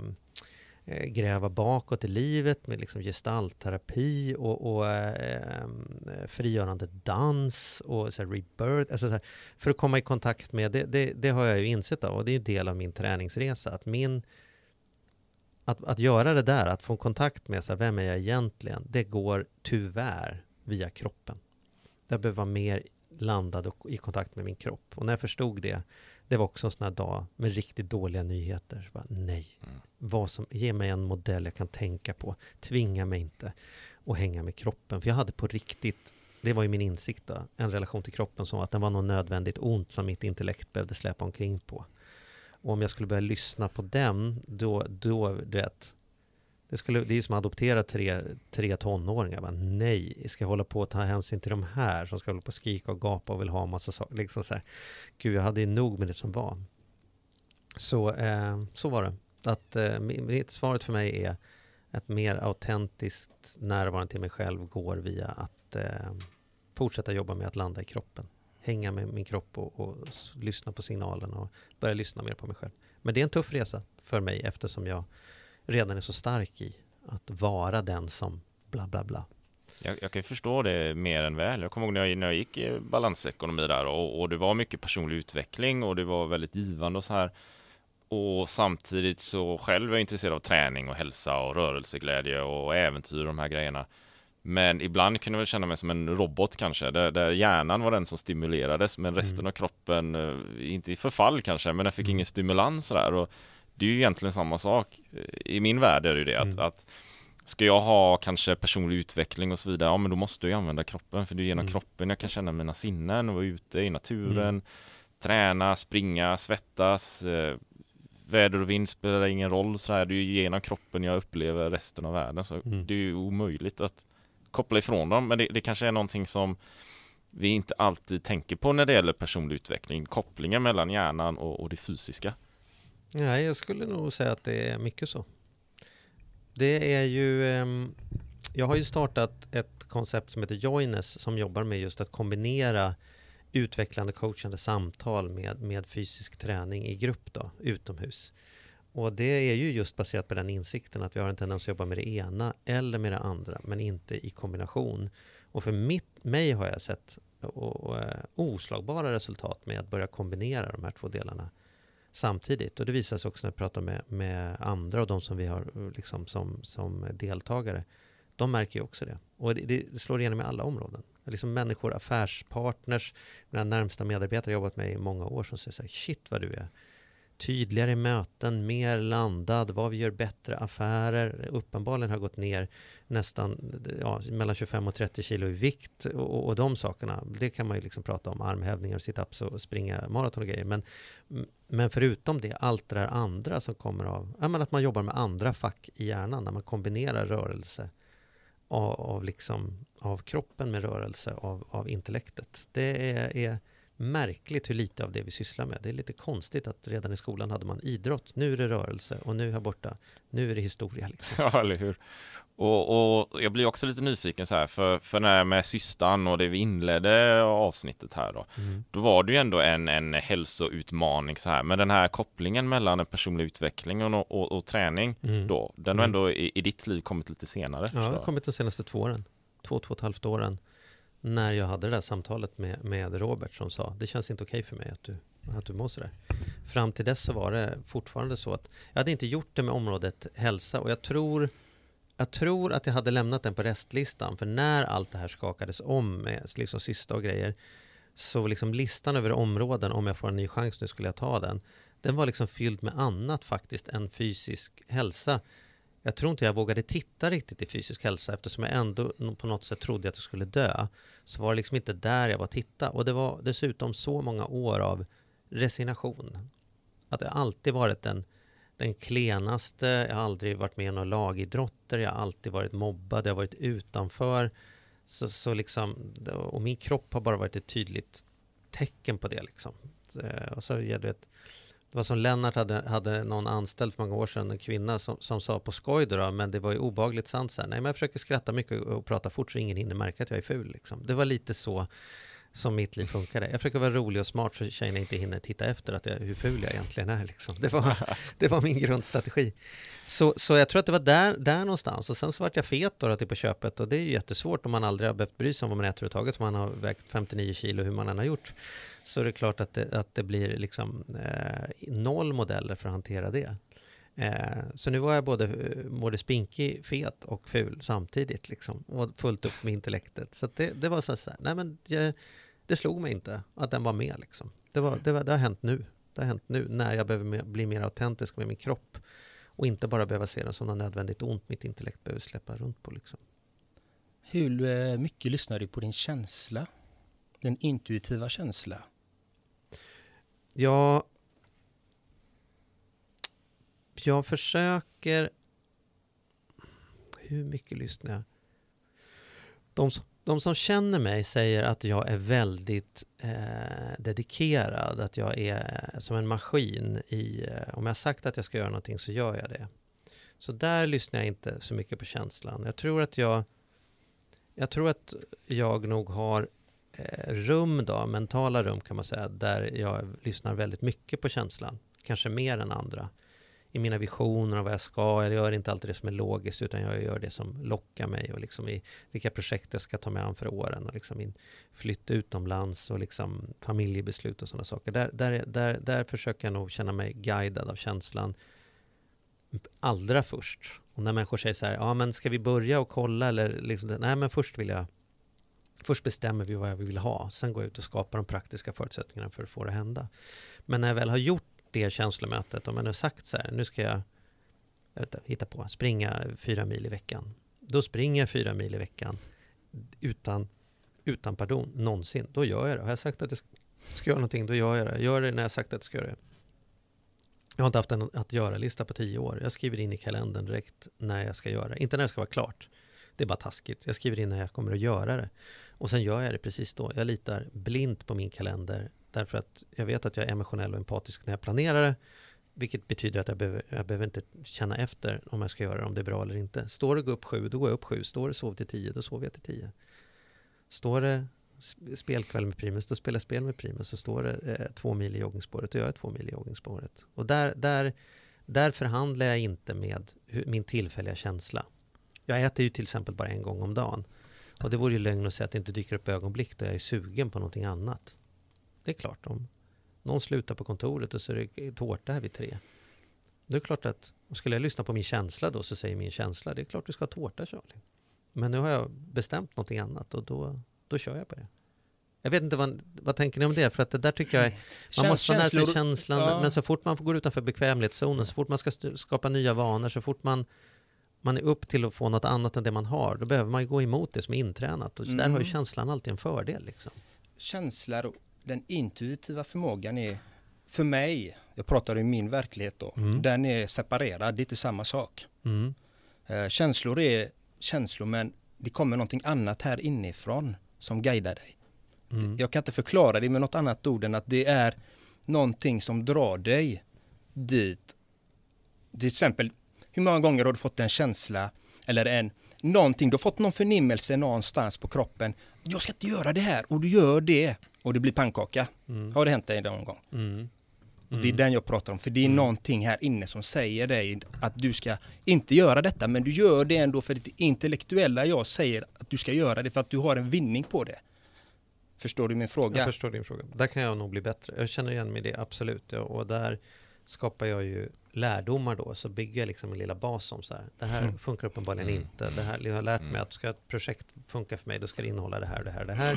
Eh, gräva bakåt i livet med liksom gestaltterapi och, och eh, frigörande dans och så här rebirth. Alltså så här, för att komma i kontakt med det, det, det har jag ju insett då, och det är en del av min träningsresa. Att, min, att, att göra det där, att få kontakt med så här, vem är jag egentligen, det går tyvärr via kroppen. Jag behöver vara mer landad och i kontakt med min kropp. Och när jag förstod det, det var också en sån här dag med riktigt dåliga nyheter. Bara, nej, Mm. vad som, ge mig en modell jag kan tänka på. Tvinga mig inte. och hänga med kroppen. För jag hade på riktigt, det var ju min insikt då, en relation till kroppen som att den var något nödvändigt ont som mitt intellekt behövde släpa omkring på. Och om jag skulle börja lyssna på den, då, då du vet, det, skulle, det är som att adoptera tre, tre tonåringar. Bara, nej, ska jag hålla på att ta hänsyn till de här som ska hålla på och skrika och gapa och vill ha en massa saker. Liksom så här. Gud, jag hade ju nog med det som var. Så, eh, så var det. Att, eh, mitt, svaret för mig är ett mer autentiskt närvarande till mig själv går via att eh, fortsätta jobba med att landa i kroppen. Hänga med min kropp och, och lyssna på signalerna och börja lyssna mer på mig själv. Men det är en tuff resa för mig eftersom jag redan är så stark i att vara den som bla bla bla. Jag, jag kan förstå det mer än väl. Jag kommer ihåg när jag, när jag gick i balansekonomi där och, och det var mycket personlig utveckling och det var väldigt givande och så här. Och samtidigt så själv är jag intresserad av träning och hälsa och rörelseglädje och äventyr och de här grejerna. Men ibland kunde jag väl känna mig som en robot kanske, där, där hjärnan var den som stimulerades, men resten mm. av kroppen, eh, inte i förfall kanske, men den fick mm. ingen stimulans sådär. Och det är ju egentligen samma sak. I min värld är det ju det mm. att, att Ska jag ha kanske personlig utveckling och så vidare, ja men då måste jag använda kroppen för det är genom mm. kroppen jag kan känna mina sinnen och vara ute i naturen, mm. träna, springa, svettas, eh, väder och vind spelar ingen roll så här, det är ju genom kroppen jag upplever resten av världen så mm. det är ju omöjligt att koppla ifrån dem men det, det kanske är någonting som vi inte alltid tänker på när det gäller personlig utveckling, kopplingen mellan hjärnan och, och det fysiska. Nej, jag skulle nog säga att det är mycket så. Det är ju, ehm, jag har ju startat ett koncept som heter Joines som jobbar med just att kombinera utvecklande coachande samtal med, med fysisk träning i grupp då, utomhus. Och det är ju just baserat på den insikten att vi har en tendens att jobba med det ena eller med det andra, men inte i kombination. Och för mitt, mig har jag sett och, och, oslagbara resultat med att börja kombinera de här två delarna samtidigt. Och det visar sig också när jag pratar med, med andra och de som vi har liksom som, som deltagare. De märker ju också det. Och det, det slår igenom i alla områden. Liksom människor, affärspartners, mina närmsta medarbetare har jobbat med i många år som säger så här, shit vad du är tydligare möten, mer landad, vad vi gör bättre affärer. Uppenbarligen har gått ner nästan ja, mellan 25 och 30 kilo i vikt och, och de sakerna. Det kan man ju liksom prata om, armhävningar, situps och springa maraton och grejer. Men, men förutom det, allt det där andra som kommer av, ja, men att man jobbar med andra fack i hjärnan, när man kombinerar rörelse av, av, liksom, av kroppen med rörelse av, av intellektet. Det är, är märkligt hur lite av det vi sysslar med. Det är lite konstigt att redan i skolan hade man idrott. Nu är det rörelse och nu här borta, nu är det historia. Liksom. [LAUGHS] Ja, eller hur. Och, och, jag blir också lite nyfiken så här, för, för när med systern och det vi inledde avsnittet här då, mm. då var det ju ändå en, en hälsoutmaning så här, men den här kopplingen mellan en personlig utveckling och, och, och träning mm. då, den har mm. ändå i, i, ditt liv kommit lite senare. Ja, den har kommit de senaste två åren, två, två och ett halvt åren när jag hade det där samtalet med, med Robert som sa det känns inte okej okay för mig att du, att du mår sådär. Fram till dess så var det fortfarande så att jag hade inte gjort det med området hälsa och jag tror jag tror att jag hade lämnat den på restlistan för när allt det här skakades om med liksom sista och grejer så liksom listan över områden om jag får en ny chans nu skulle jag ta den den var liksom fylld med annat faktiskt än fysisk hälsa jag tror inte jag vågade titta riktigt i fysisk hälsa eftersom jag ändå på något sätt trodde att jag skulle dö. Så var det liksom inte där jag var titta. Och det var dessutom så många år av resignation. Att det alltid varit en den klenaste, jag har aldrig varit med i några lagidrotter, jag har alltid varit mobbad, jag har varit utanför. Så, så liksom, och min kropp har bara varit ett tydligt tecken på det. Liksom. Eh, och så, jag vet, det var som Lennart hade, hade någon anställd för många år sedan, en kvinna som, som sa på skoj då, men det var ju obagligt sant så här, nej men jag försöker skratta mycket och, och prata fort så ingen hinner märka att jag är ful liksom. Det var lite så som mitt liv funkade. Jag försöker vara rolig och smart så tjejerna inte hinner titta efter att jag, hur ful jag egentligen är. Liksom. Det, var, [LAUGHS] det var min grundstrategi. Så, så jag tror att det var där, där någonstans. Och sen så vart jag fet då, då på köpet och det är ju jättesvårt om man aldrig har behövt bry sig om vad man äter överhuvudtaget, man har vägt 59 kilo hur man än har gjort så är det klart att det, att det blir liksom eh, noll modeller för att hantera det. Eh, så nu var jag både, både spinkig, fet och ful samtidigt liksom, och fullt upp med intellektet. Så det, det var så här, nej men det, det slog mig inte att den var med liksom. Det, var, det, var, det har hänt nu. Det har hänt nu när jag behöver bli mer autentisk med min kropp och inte bara behöva se den som något nödvändigt ont mitt intellekt behöver släppa runt på liksom. Hur eh, mycket lyssnar du på din känsla? Den intuitiva känsla? Jag, jag försöker... Hur mycket lyssnar jag? De, som- de som känner mig säger att jag är väldigt eh, dedikerad, att jag är eh, som en maskin. I, eh, om jag har sagt att jag ska göra någonting så gör jag det. Så där lyssnar jag inte så mycket på känslan. Jag tror att jag, jag, tror att jag nog har eh, rum då, mentala rum kan man säga, där jag lyssnar väldigt mycket på känslan. Kanske mer än andra. I mina visioner och vad jag ska. Jag gör inte alltid det som är logiskt utan jag gör det som lockar mig och liksom i vilka projekt jag ska ta mig an för åren och liksom in, flytt utomlands och liksom familjebeslut och sådana saker. Där, där, där, där försöker jag nog känna mig guidad av känslan allra först. Och när människor säger så här, ja men ska vi börja och kolla eller liksom, nej men först vill jag Först bestämmer vi vad vi vill ha, sen går jag ut och skapar de praktiska förutsättningarna för att få det att hända. Men när jag väl har gjort det känslomötet, om man har sagt så här, nu ska jag, jag inte, hitta på, springa fyra mil i veckan. Då springer jag fyra mil i veckan utan, utan pardon, någonsin. Då gör jag det. Har jag sagt att jag ska, göra någonting, då gör jag det. Jag gör det när jag har sagt att jag ska göra det. Jag har inte haft en att göra-lista på tio år. Jag skriver in i kalendern direkt när jag ska göra det. Inte när det ska vara klart. Det är bara taskigt. Jag skriver in när jag kommer att göra det. Och sen gör jag det precis då. Jag litar blint på min kalender. Därför att jag vet att jag är emotionell och empatisk när jag planerar det. Vilket betyder att jag behöver, jag behöver inte känna efter om jag ska göra det, om det är bra eller inte. Står det gå upp sju, då går jag upp sju. Står det sov till tio, då sover jag till tio. Står det spelkväll med Primus, då spelar jag spel med Primus. Så står det eh, två mil i joggingspåret, då gör jag två mil i joggingspåret. Och där, där, där förhandlar jag inte med hur, min tillfälliga känsla. Jag äter ju till exempel bara en gång om dagen. Och det vore ju lögn att säga att det inte dyker upp ögonblick då jag är sugen på någonting annat. Det är klart, om någon slutar på kontoret och så är det tårta här vid tre. Det är klart att, och skulle jag lyssna på min känsla då så säger min känsla, det är klart du ska ha tårta Charlie. Men nu har jag bestämt någonting annat och då, då kör jag på det. Jag vet inte, vad, vad tänker ni om det? För att det där tycker jag, är- man måste vara nära sig känslan, ja. men så fort man går utanför bekvämlighetszonen, så fort man ska skapa nya vanor, så fort man man är upp till att få något annat än det man har, då behöver man ju gå emot det som är intränat. Och så där har ju Mm. känslan alltid en fördel. Liksom. Känslor och den intuitiva förmågan är, för mig, jag pratar i min verklighet då, Mm. den är separerad, det är inte samma sak. Mm. Eh, känslor är känslor men det kommer någonting annat här inifrån som guidar dig. Mm. Jag kan inte förklara det med något annat ord än att det är någonting som drar dig dit. Till exempel, hur många gånger har du fått en känsla eller en någonting, du har fått någon förnimmelse någonstans på kroppen. Jag ska inte göra det här och du gör det och det blir pannkaka. Mm. Har det hänt dig någon gång? Mm. Och det är den jag pratar om, för det är någonting här inne som säger dig att du ska inte göra detta, men du gör det ändå för det intellektuella jag säger att du ska göra det för att du har en vinning på det. Förstår du min fråga? Jag förstår din fråga. Där kan jag nog bli bättre. Jag känner igen mig i det, absolut. Ja, och där skapar jag ju lärdomar då, så bygger jag liksom en lilla bas om så här. Det här Mm. funkar uppenbarligen Mm. inte. Det här, jag har lärt mig Mm. att ska ett projekt funka för mig, då ska det innehålla det här, det här, det här.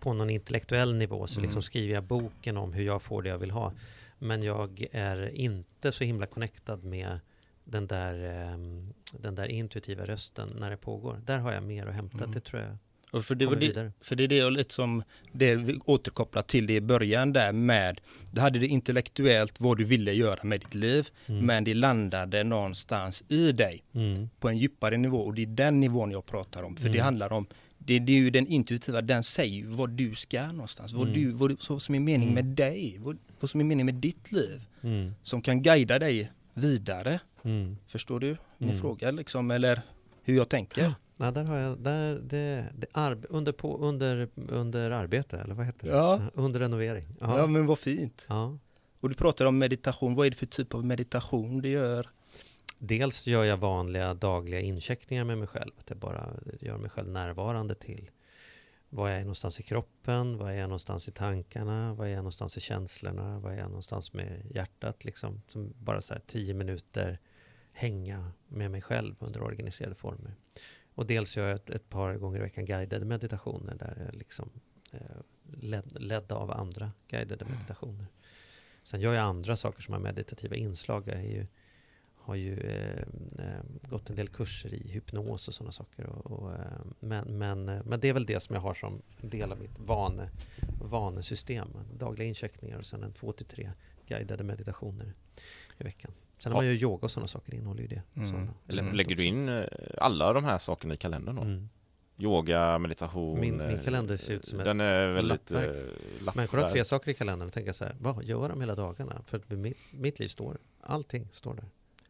På någon intellektuell nivå så liksom Mm. skriver jag boken om hur jag får det jag vill ha. Men jag är inte så himla connectad med den där, ehm, den där intuitiva rösten när det pågår. Där har jag mer att hämta, Mm. det tror jag. Och för, det var det, för det är det jag lite som, det vi återkopplar till det i början där med, du hade det intellektuellt vad du ville göra med ditt liv, Mm. men det landade någonstans i dig Mm. på en djupare nivå och det är den nivån jag pratar om. För det Mm. handlar om, det, det är ju den intuitiva, den säger ju vad du ska någonstans, vad, Mm. du, vad, du- vad som är mening Mm. med dig, vad, vad som är mening med ditt liv, Mm. som kan guida dig vidare. Mm. Förstår du min Mm. fråga liksom, eller hur jag tänker? [GASPS] Nej, där har jag, där, det, det arb, under, på, under, under arbete, eller vad heter det? Ja. Under renovering. Ja. Ja. men vad fint. ja. Och du pratar om meditation, vad är det för typ av meditation du gör? Dels gör jag vanliga dagliga incheckningar med mig själv. Att jag bara gör mig själv närvarande till var jag är någonstans i kroppen, var jag är någonstans i tankarna, var jag är någonstans i känslorna, var jag är någonstans med hjärtat. Liksom. Som bara så här tio minuter hänga med mig själv under organiserade former. Och dels gör jag ett, ett par gånger i veckan guidade meditationer där jag liksom eh, led, ledda av andra guidade meditationer. Sen gör jag andra saker som har meditativa inslag. Jag är ju, har ju eh, eh, gått en del kurser i hypnos och sådana saker. Och, och, eh, men, men, eh, men det är väl det som jag har som en del av mitt vane, vanesystem. Dagliga incheckningar och sen en två till tre guidade meditationer i veckan. Sen har man ju yoga och sådana saker, innehåller ju det. Mm. Element Lägger du in alla de här sakerna i kalendern då? Mm. Yoga, meditation? Min- min kalender ser ut som Den ett är väldigt lappverk. lapp Människor har tre saker i kalendern och tänker så här, vad gör de hela dagarna? För mitt, mitt liv står, allting står där.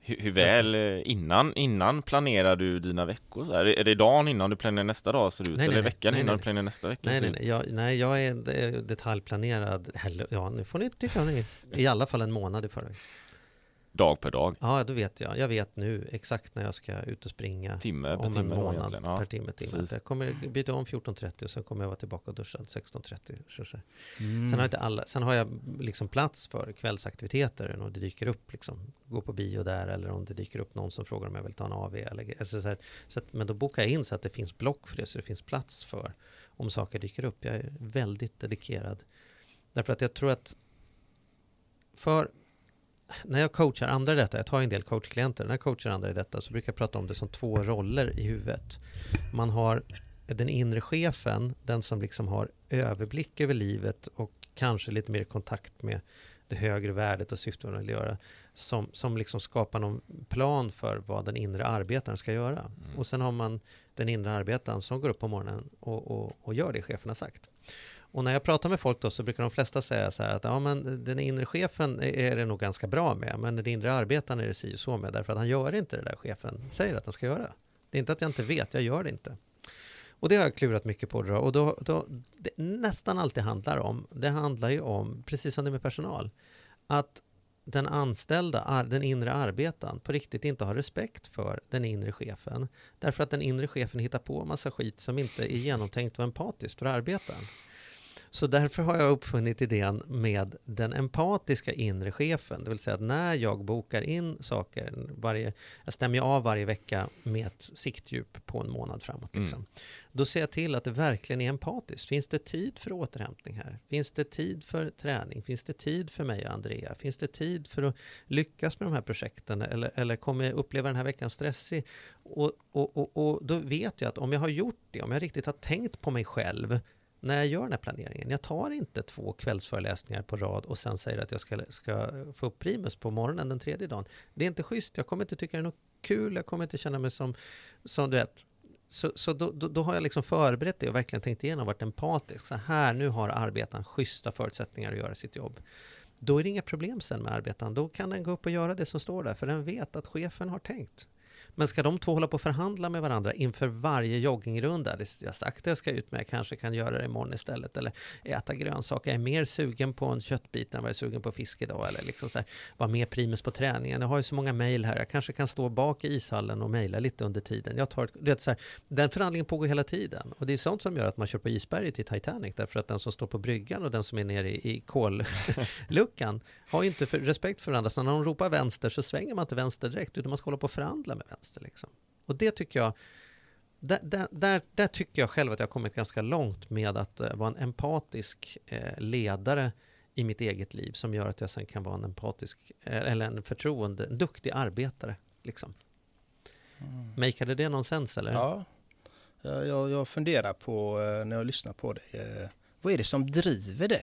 Hur, hur väl eh, innan, innan planerar du dina veckor? Så här? Är, det, dagen innan du planerar nästa dag ser ut? Nej, eller nej. veckan Nej, innan nej, du planerar nästa vecka? Nej, nej, nej. Jag, nej, jag är de- detaljplanerad, ja nu får ni tycka. I alla fall en månad i förväg. Dag per dag? Ja, då vet jag. Jag vet nu exakt när jag ska ut och springa. Timme per om en timme månad? Ja. per timme. timme. Jag kommer byta om 14.30 och sen kommer jag vara tillbaka och duschad 16.30. Så, så. Mm. Sen, har jag inte alla, sen har jag liksom plats för kvällsaktiviteter om det dyker upp liksom, gå på bio där eller om det dyker upp någon som frågar om jag vill ta en AV. Eller, alltså så så att, men då bokar jag in så att det finns block för det, så det finns plats för om saker dyker upp. Jag är väldigt dedikerad. Därför att jag tror att för när jag coachar andra i detta, jag tar en del coachklienter, när jag coachar andra i detta så brukar jag prata om det som två roller i huvudet. Man har den inre chefen, den som liksom har överblick över livet och kanske lite mer kontakt med det högre värdet och syftet man vill göra, som, som liksom skapar någon plan för vad den inre arbetaren ska göra. Och sen har man den inre arbetaren som går upp på morgonen och, och, och gör det chefen har sagt. Och när jag pratar med folk då så brukar de flesta säga så här att ja men den inre chefen är- det nog ganska bra med, men den inre arbetaren är det si och så med, därför att han gör inte det där chefen säger att han ska göra. Det är inte att jag inte vet, jag gör det inte. Och det har jag klurat mycket på då, och då, då det nästan alltid handlar om, det handlar ju om, precis som det är med personal, att den anställda, den inre arbetaren, på riktigt inte har respekt för den inre chefen. Därför att den inre chefen hittar på en massa skit som inte är genomtänkt och empatiskt för arbetaren. Så därför har jag uppfunnit idén med den empatiska inre chefen. Det vill säga att när jag bokar in saker, varje, jag stämmer av varje vecka med ett siktdjup på en månad framåt. Mm. Liksom. Då ser jag till att det verkligen är empatiskt. Finns det tid för återhämtning här? Finns det tid för träning? Finns det tid för mig och Andrea? Finns det tid för att lyckas med de här projekten? Eller, eller kommer jag uppleva den här veckan stressig? Och, och, och, och då vet jag att om jag har gjort det, om jag riktigt har tänkt på mig själv när jag gör den här planeringen. Jag tar inte två kvällsföreläsningar på rad och sen säger att jag ska, ska få upp primus på morgonen den tredje dagen. Det är inte schysst. Jag kommer inte tycka det är något kul. Jag kommer inte känna mig som, som du vet. Så, så då, då, då har jag liksom förberett det och verkligen tänkt igenom, varit empatisk. Så här, nu har arbetaren schyssta förutsättningar att göra sitt jobb. Då är det inga problem sen med arbetaren. Då kan den gå upp och göra det som står där, för den vet att chefen har tänkt. Men ska de två hålla på och förhandla med varandra inför varje joggingrunda? Jag har sagt att jag ska ut med, jag kanske kan göra det imorgon istället. Eller äta grönsaker. Jag är mer sugen på en köttbit än vad jag är sugen på fisk idag. Eller liksom så här, vara mer primus på träningen. Jag har ju så många mejl här. Jag kanske kan stå bak i ishallen och mejla lite under tiden. Jag tar, det så här, den förhandlingen pågår hela tiden. Och det är sånt som gör att man kör på isberget i Titanic. Därför att den som står på bryggan och den som är nere i, i kolluckan [LAUGHS] har ju inte för, respekt för varandra. Så när de ropar vänster så svänger man inte vänster direkt. Utan man ska hålla på och förhandla med vänster. Liksom. Och det tycker jag där, där, där, där tycker jag själv att jag har kommit ganska långt med att eh, vara en empatisk eh, ledare i mitt eget liv som gör att jag sen kan vara en empatisk eh, eller en förtroende, en duktig arbetare. Liksom. Makeade det någon sens eller? Ja, jag, jag, funderar på när jag lyssnar på dig. Vad är det som driver dig?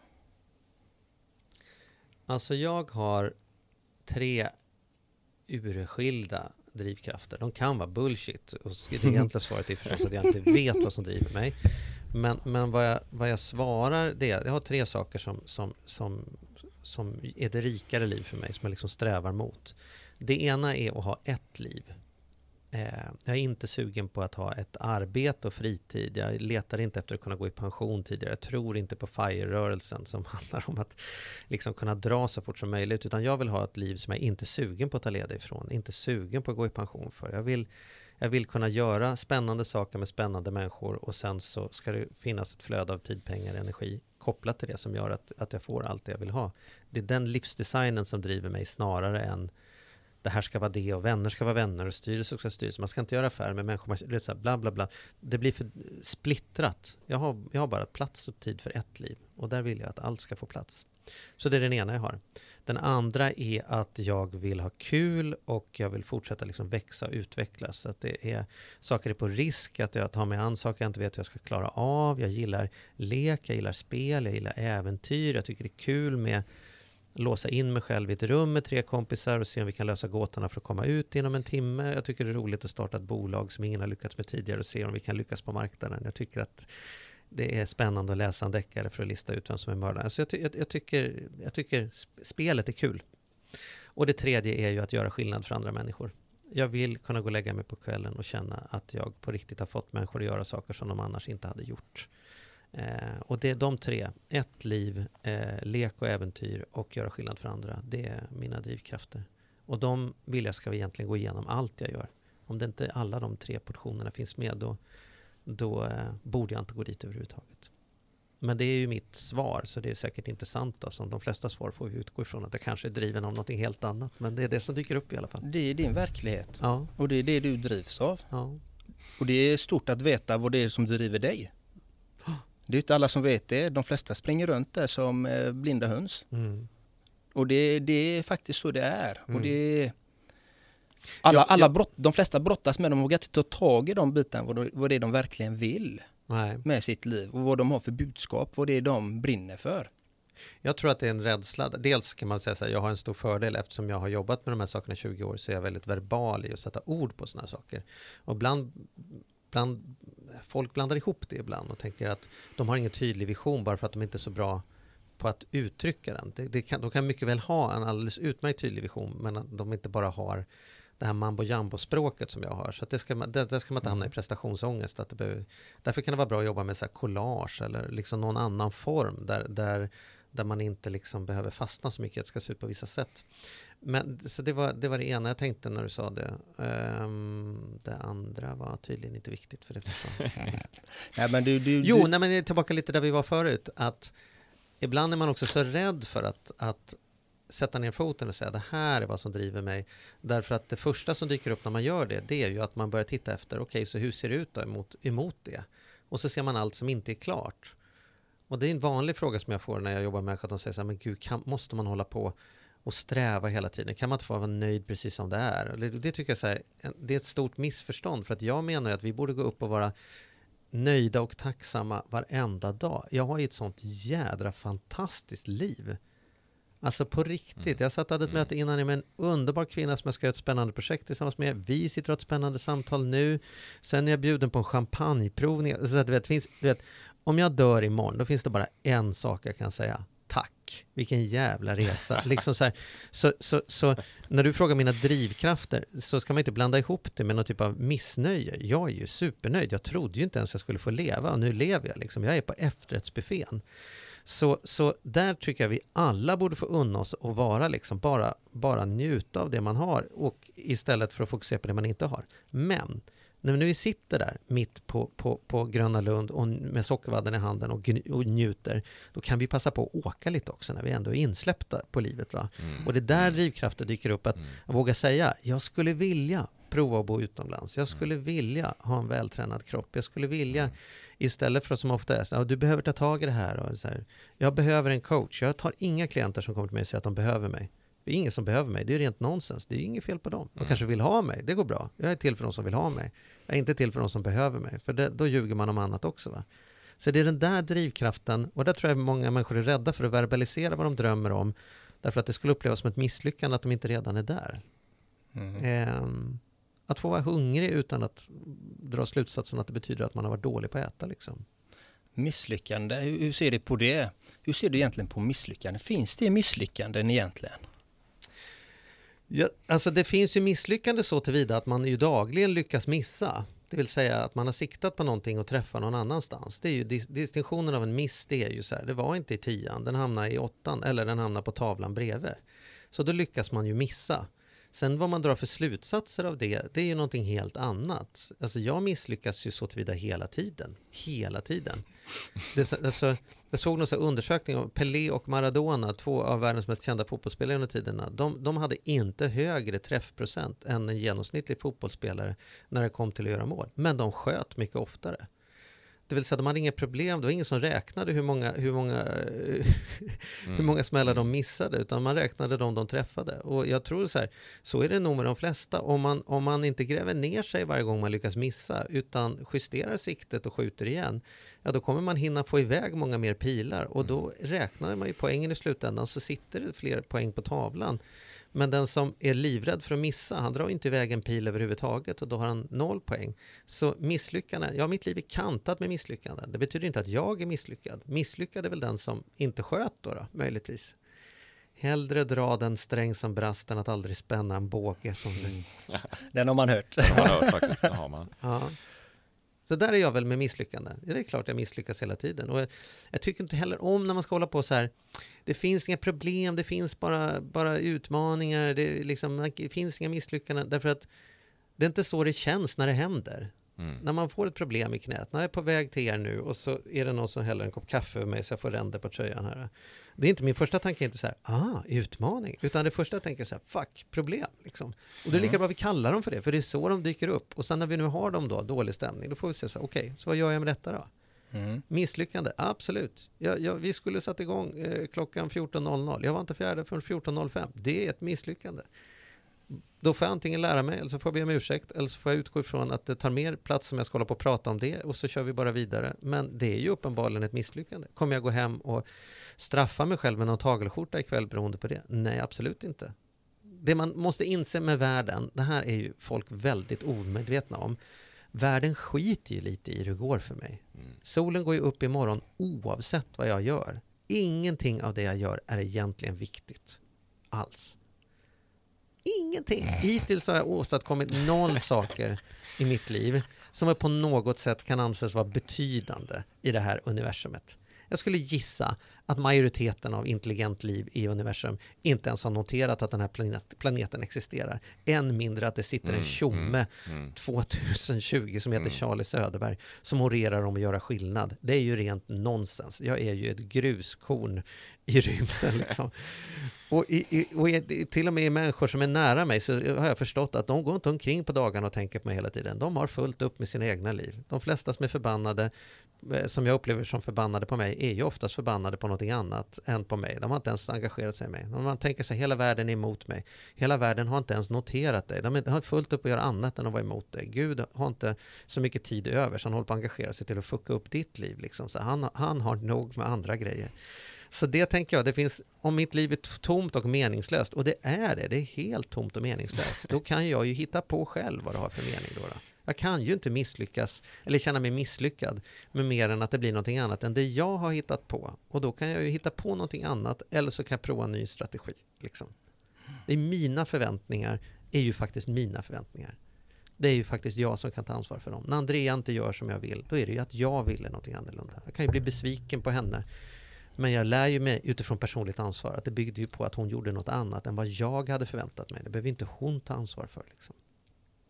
Alltså jag har tre urskilda drivkrafter. De kan vara bullshit. Och det egentliga [LAUGHS] svaret är förstås att jag inte vet vad som driver mig. Men, men vad, jag, vad jag svarar det är, jag har tre saker som, som, som, som är det rikare liv för mig, som jag liksom strävar mot. Det ena är att ha ett liv. Eh, jag är inte sugen på att ha ett arbete och fritid. Jag letar inte efter att kunna gå i pension tidigare. Jag tror inte på FIRE-rörelsen som [LAUGHS] handlar om att liksom kunna dra så fort som möjligt. Utan jag vill ha ett liv som jag inte är sugen på att ta leda ifrån. Inte sugen på att gå i pension för. Jag vill, jag vill kunna göra spännande saker med spännande människor och sen så ska det finnas ett flöde av tid, pengar, energi kopplat till det som gör att, att jag får allt det jag vill ha. Det är den livsdesignen som driver mig snarare än det här ska vara det och vänner ska vara vänner och styrelse ska vara styrelse. Man ska inte göra affärer med människor. Det, så här, bla, bla, bla. det blir för splittrat. Jag har, jag har bara plats och tid för ett liv och där vill jag att allt ska få plats. Så det är den ena jag har. Den andra är att jag vill ha kul och jag vill fortsätta liksom växa och utvecklas. Så att det är saker är på risk, att jag tar mig an saker jag inte vet hur jag ska klara av. Jag gillar lek, jag gillar spel, jag gillar äventyr. Jag tycker det är kul med låsa in mig själv i ett rum med tre kompisar och se om vi kan lösa gåtorna för att komma ut inom en timme. Jag tycker det är roligt att starta ett bolag som ingen har lyckats med tidigare och se om vi kan lyckas på marknaden. Jag tycker att det är spännande att läsa en deckare för att lista ut vem som är mördaren. Så jag, ty jag, jag, tycker, jag tycker spelet är kul. Och det tredje är ju att göra skillnad för andra människor. Jag vill kunna gå och lägga mig på kvällen och känna att jag på riktigt har fått människor att göra saker som de annars inte hade gjort. Eh, och det är de tre, ett liv, eh, lek och äventyr och göra skillnad för andra. Det är mina drivkrafter. Och de vill jag ska vi egentligen gå igenom allt jag gör. Om det inte alla de tre portionerna finns med då, då eh, borde jag inte gå dit överhuvudtaget. Men det är ju mitt svar, så det är säkert inte sant. Då. Som de flesta svar får vi utgå ifrån att jag kanske är driven av någonting helt annat. Men det är det som dyker upp i alla fall. Det är din verklighet. Ja. Och det är det du drivs av. Ja. Och det är stort att veta vad det är som driver dig. Det är inte alla som vet det. De flesta springer runt där som eh, blinda höns. Mm. Och det, det är faktiskt så det är. Mm. Och det alla, Ja, alla ja. brott, de flesta brottas med, de vågar inte ta tag i de bitarna, vad, de- vad det är de verkligen vill Nej. med sitt liv och vad de har för budskap, vad det är de brinner för. Jag tror att det är en rädsla. Dels kan man säga så här, jag har en stor fördel eftersom jag har jobbat med de här sakerna i 20 år så är jag väldigt verbal i att sätta ord på sådana saker. Och bland, bland, folk blandar ihop det ibland och tänker att de har ingen tydlig vision bara för att de inte är så bra på att uttrycka den. Det, det kan, de kan mycket väl ha en alldeles utmärkt tydlig vision men att de inte bara har det här mambo jambo språket som jag har. Så det ska man, där, där ska man inte hamna i prestationsångest. Att det behöver, därför kan det vara bra att jobba med så collage eller liksom någon annan form där, där, där man inte liksom behöver fastna så mycket, att det ska se ut på vissa sätt. Men, så det var, det var det ena jag tänkte när du sa det. Ehm, det andra var tydligen inte viktigt för det. Ja, [LAUGHS] men du, du, Jo, du, nej, men tillbaka lite där vi var förut. Att ibland är man också så rädd för att, att sätta ner foten och säga det här är vad som driver mig. Därför att det första som dyker upp när man gör det, det är ju att man börjar titta efter, okej, så hur ser det ut då emot, emot det? Och så ser man allt som inte är klart. Och det är en vanlig fråga som jag får när jag jobbar med att de säger så här, men gud, kan, måste man hålla på och sträva hela tiden? Kan man inte få vara nöjd precis som det är? Det tycker jag så här, det är ett stort missförstånd, för att jag menar att vi borde gå upp och vara nöjda och tacksamma varenda dag. Jag har ju ett sånt jädra fantastiskt liv. Alltså på riktigt. Jag satt och hade ett möte innan med en underbar kvinna som jag ska göra ett spännande projekt tillsammans med. Vi sitter och har ett spännande samtal nu. Sen är jag bjuden på en champagneprovning. Så att, du vet, finns, du vet, om jag dör imorgon, då finns det bara en sak jag kan säga. Tack, vilken jävla resa. [LAUGHS] liksom så, här, så, så, så när du frågar mina drivkrafter så ska man inte blanda ihop det med någon typ av missnöje. Jag är ju supernöjd. Jag trodde ju inte ens jag skulle få leva och nu lever jag. Liksom. Jag är på efterrättsbuffén. Så, så där tycker jag vi alla borde få unna oss att vara liksom bara, bara njuta av det man har och istället för att fokusera på det man inte har. Men När vi sitter där mitt på, på, på Gröna Lund och med sockervadden i handen och, och njuter, då kan vi passa på att åka lite också när vi ändå är insläppta på livet. Va? Mm. Och det är där drivkraften dyker upp, att våga säga, jag skulle vilja prova att bo utomlands. Jag skulle vilja ha en vältränad kropp. Jag skulle vilja, istället för att som ofta är, så, "Ja, du behöver ta tag i det här. Och så här. Jag behöver en coach. Jag tar inga klienter som kommer till mig och säger att de behöver mig. Det är ingen som behöver mig. Det är rent nonsens. Det är inget fel på dem. De kanske vill ha mig. Det går bra. Jag är till för de som vill ha mig. Jag är inte till för de som behöver mig. För det, då ljuger man om annat också. Va? Så det är den där drivkraften. Och där tror jag många människor är rädda för att verbalisera vad de drömmer om. Därför att det skulle upplevas som ett misslyckande att de inte redan är där. Ehm, att få vara hungrig utan att dra slutsatsen att det betyder att man har varit dålig på att äta. Liksom. Misslyckande, hur, hur ser du på det? Hur ser du egentligen på misslyckande? Finns det misslyckanden egentligen? Ja, alltså det finns ju misslyckande så tillvida att man ju dagligen lyckas missa. Det vill säga att man har siktat på någonting och träffar någon annanstans. Det är ju dis- distinktionen av en miss, det är ju så här, det var inte i tian, den hamnar i åttan eller den hamnar på tavlan bredvid. Så då lyckas man ju missa. Sen vad man drar för slutsatser av det, det är ju någonting helt annat. Alltså jag misslyckas ju så tillvida hela tiden. Hela tiden. Det, alltså, jag såg någon så undersökning om Pelé och Maradona, två av världens mest kända fotbollsspelare under tiderna. De, de hade inte högre träffprocent än en genomsnittlig fotbollsspelare när det kom till att göra mål. Men de sköt mycket oftare. Det vill säga, de hade inga problem. Det var ingen som räknade hur många, hur många, [LAUGHS] hur många smällar de missade, utan man räknade de de träffade. Och jag tror så här, så är det nog med de flesta. Om man, om man inte gräver ner sig varje gång man lyckas missa, utan justerar siktet och skjuter igen, ja då kommer man hinna få iväg många mer pilar. Och då räknar man ju poängen i slutändan, så sitter det fler poäng på tavlan. Men den som är livrädd för att missa, han drar inte iväg en pil överhuvudtaget och då har han noll poäng. Så misslyckanden, ja mitt liv är kantat med misslyckanden. Det betyder inte att jag är misslyckad. Misslyckad är väl den som inte sköt då, då möjligtvis. Hellre dra den sträng som brast än att aldrig spänna en båge som du. [LAUGHS] Den har man hört. Det har man hört faktiskt, det har man. [LAUGHS] Ja. Så där är jag väl med misslyckanden. Det är klart jag misslyckas hela tiden. Och jag, jag tycker inte heller om när man ska hålla på så här. Det finns inga problem, det finns bara, bara utmaningar, det, liksom, det finns inga misslyckanden. Därför att det är inte så det känns när det händer. Mm. När man får ett problem i knät, när jag är på väg till er nu och så är det någon som häller en kopp kaffe över mig så jag får ränder på tröjan här. Det är inte min första tanke inte så här, ah, utmaning, utan det första jag tänker så här, fuck, problem. Liksom. Och det är lika bra vi kallar dem för det, för det är så de dyker upp. Och sen när vi nu har dem då, dålig stämning, då får vi se så här, okej, så vad gör jag med detta då? Mm. Misslyckande, absolut. Jag, jag, vi skulle satt igång eh, klockan 14.00. Jag var inte färdig förrän 14.05. Det är ett misslyckande. Då får jag antingen lära mig, eller så får jag be om ursäkt, eller så får jag utgå ifrån att det tar mer plats om jag ska hålla på och prata om det, och så kör vi bara vidare. Men det är ju uppenbarligen ett misslyckande. Kommer jag gå hem och straffa mig själv med någon tagelskjorta ikväll beroende på det? Nej, absolut inte. Det man måste inse med världen, det här är ju folk väldigt omedvetna om. Världen skiter ju lite i hur det går för mig. Solen går ju upp imorgon oavsett vad jag gör. Ingenting av det jag gör är egentligen viktigt. Alls. Ingenting. Hittills har jag åstadkommit noll [LAUGHS] saker i mitt liv som på något sätt kan anses vara betydande i det här universumet. Jag skulle gissa att majoriteten av intelligent liv i universum inte ens har noterat att den här planet, planeten existerar. Än mindre att det sitter en Mm, tjomme mm, mm. 2020 som heter Mm. Charlie Söderberg som orerar om att göra skillnad. Det är ju rent nonsens. Jag är ju ett gruskorn i rymden. Liksom. [LAUGHS] Och, i, i, och i, till och med i människor som är nära mig så har jag förstått att de går inte omkring på dagarna och tänker på mig hela tiden. De har fullt upp med sina egna liv. De flesta som är förbannade, Eh, som jag upplever som förbannade på mig, är ju oftast förbannade på någonting annat än på mig. De har inte ens engagerat sig i mig. Om man tänker sig hela världen är emot mig. Hela världen har inte ens noterat dig. De har fullt upp att göra annat än att vara emot dig. Gud har inte så mycket tid över så han håller på att engagera sig till att fucka upp ditt liv. Liksom. Så han, han har nog med andra grejer. Så det tänker jag, det finns, om mitt liv är tomt och meningslöst, och det är det, det är helt tomt och meningslöst, då kan jag ju hitta på själv vad det har för mening då. då. Jag kan ju inte misslyckas, eller känna mig misslyckad, med mer än att det blir någonting annat än det jag har hittat på. Och då kan jag ju hitta på någonting annat, eller så kan jag prova en ny strategi. Liksom. Det är mina förväntningar, är ju faktiskt mina förväntningar. Det är ju faktiskt jag som kan ta ansvar för dem. När Andrea inte gör som jag vill, då är det ju att jag ville någonting annorlunda. Jag kan ju bli besviken på henne. Men jag lär ju mig utifrån personligt ansvar att det byggde ju på att hon gjorde något annat än vad jag hade förväntat mig. Det behöver inte hon ta ansvar för. Liksom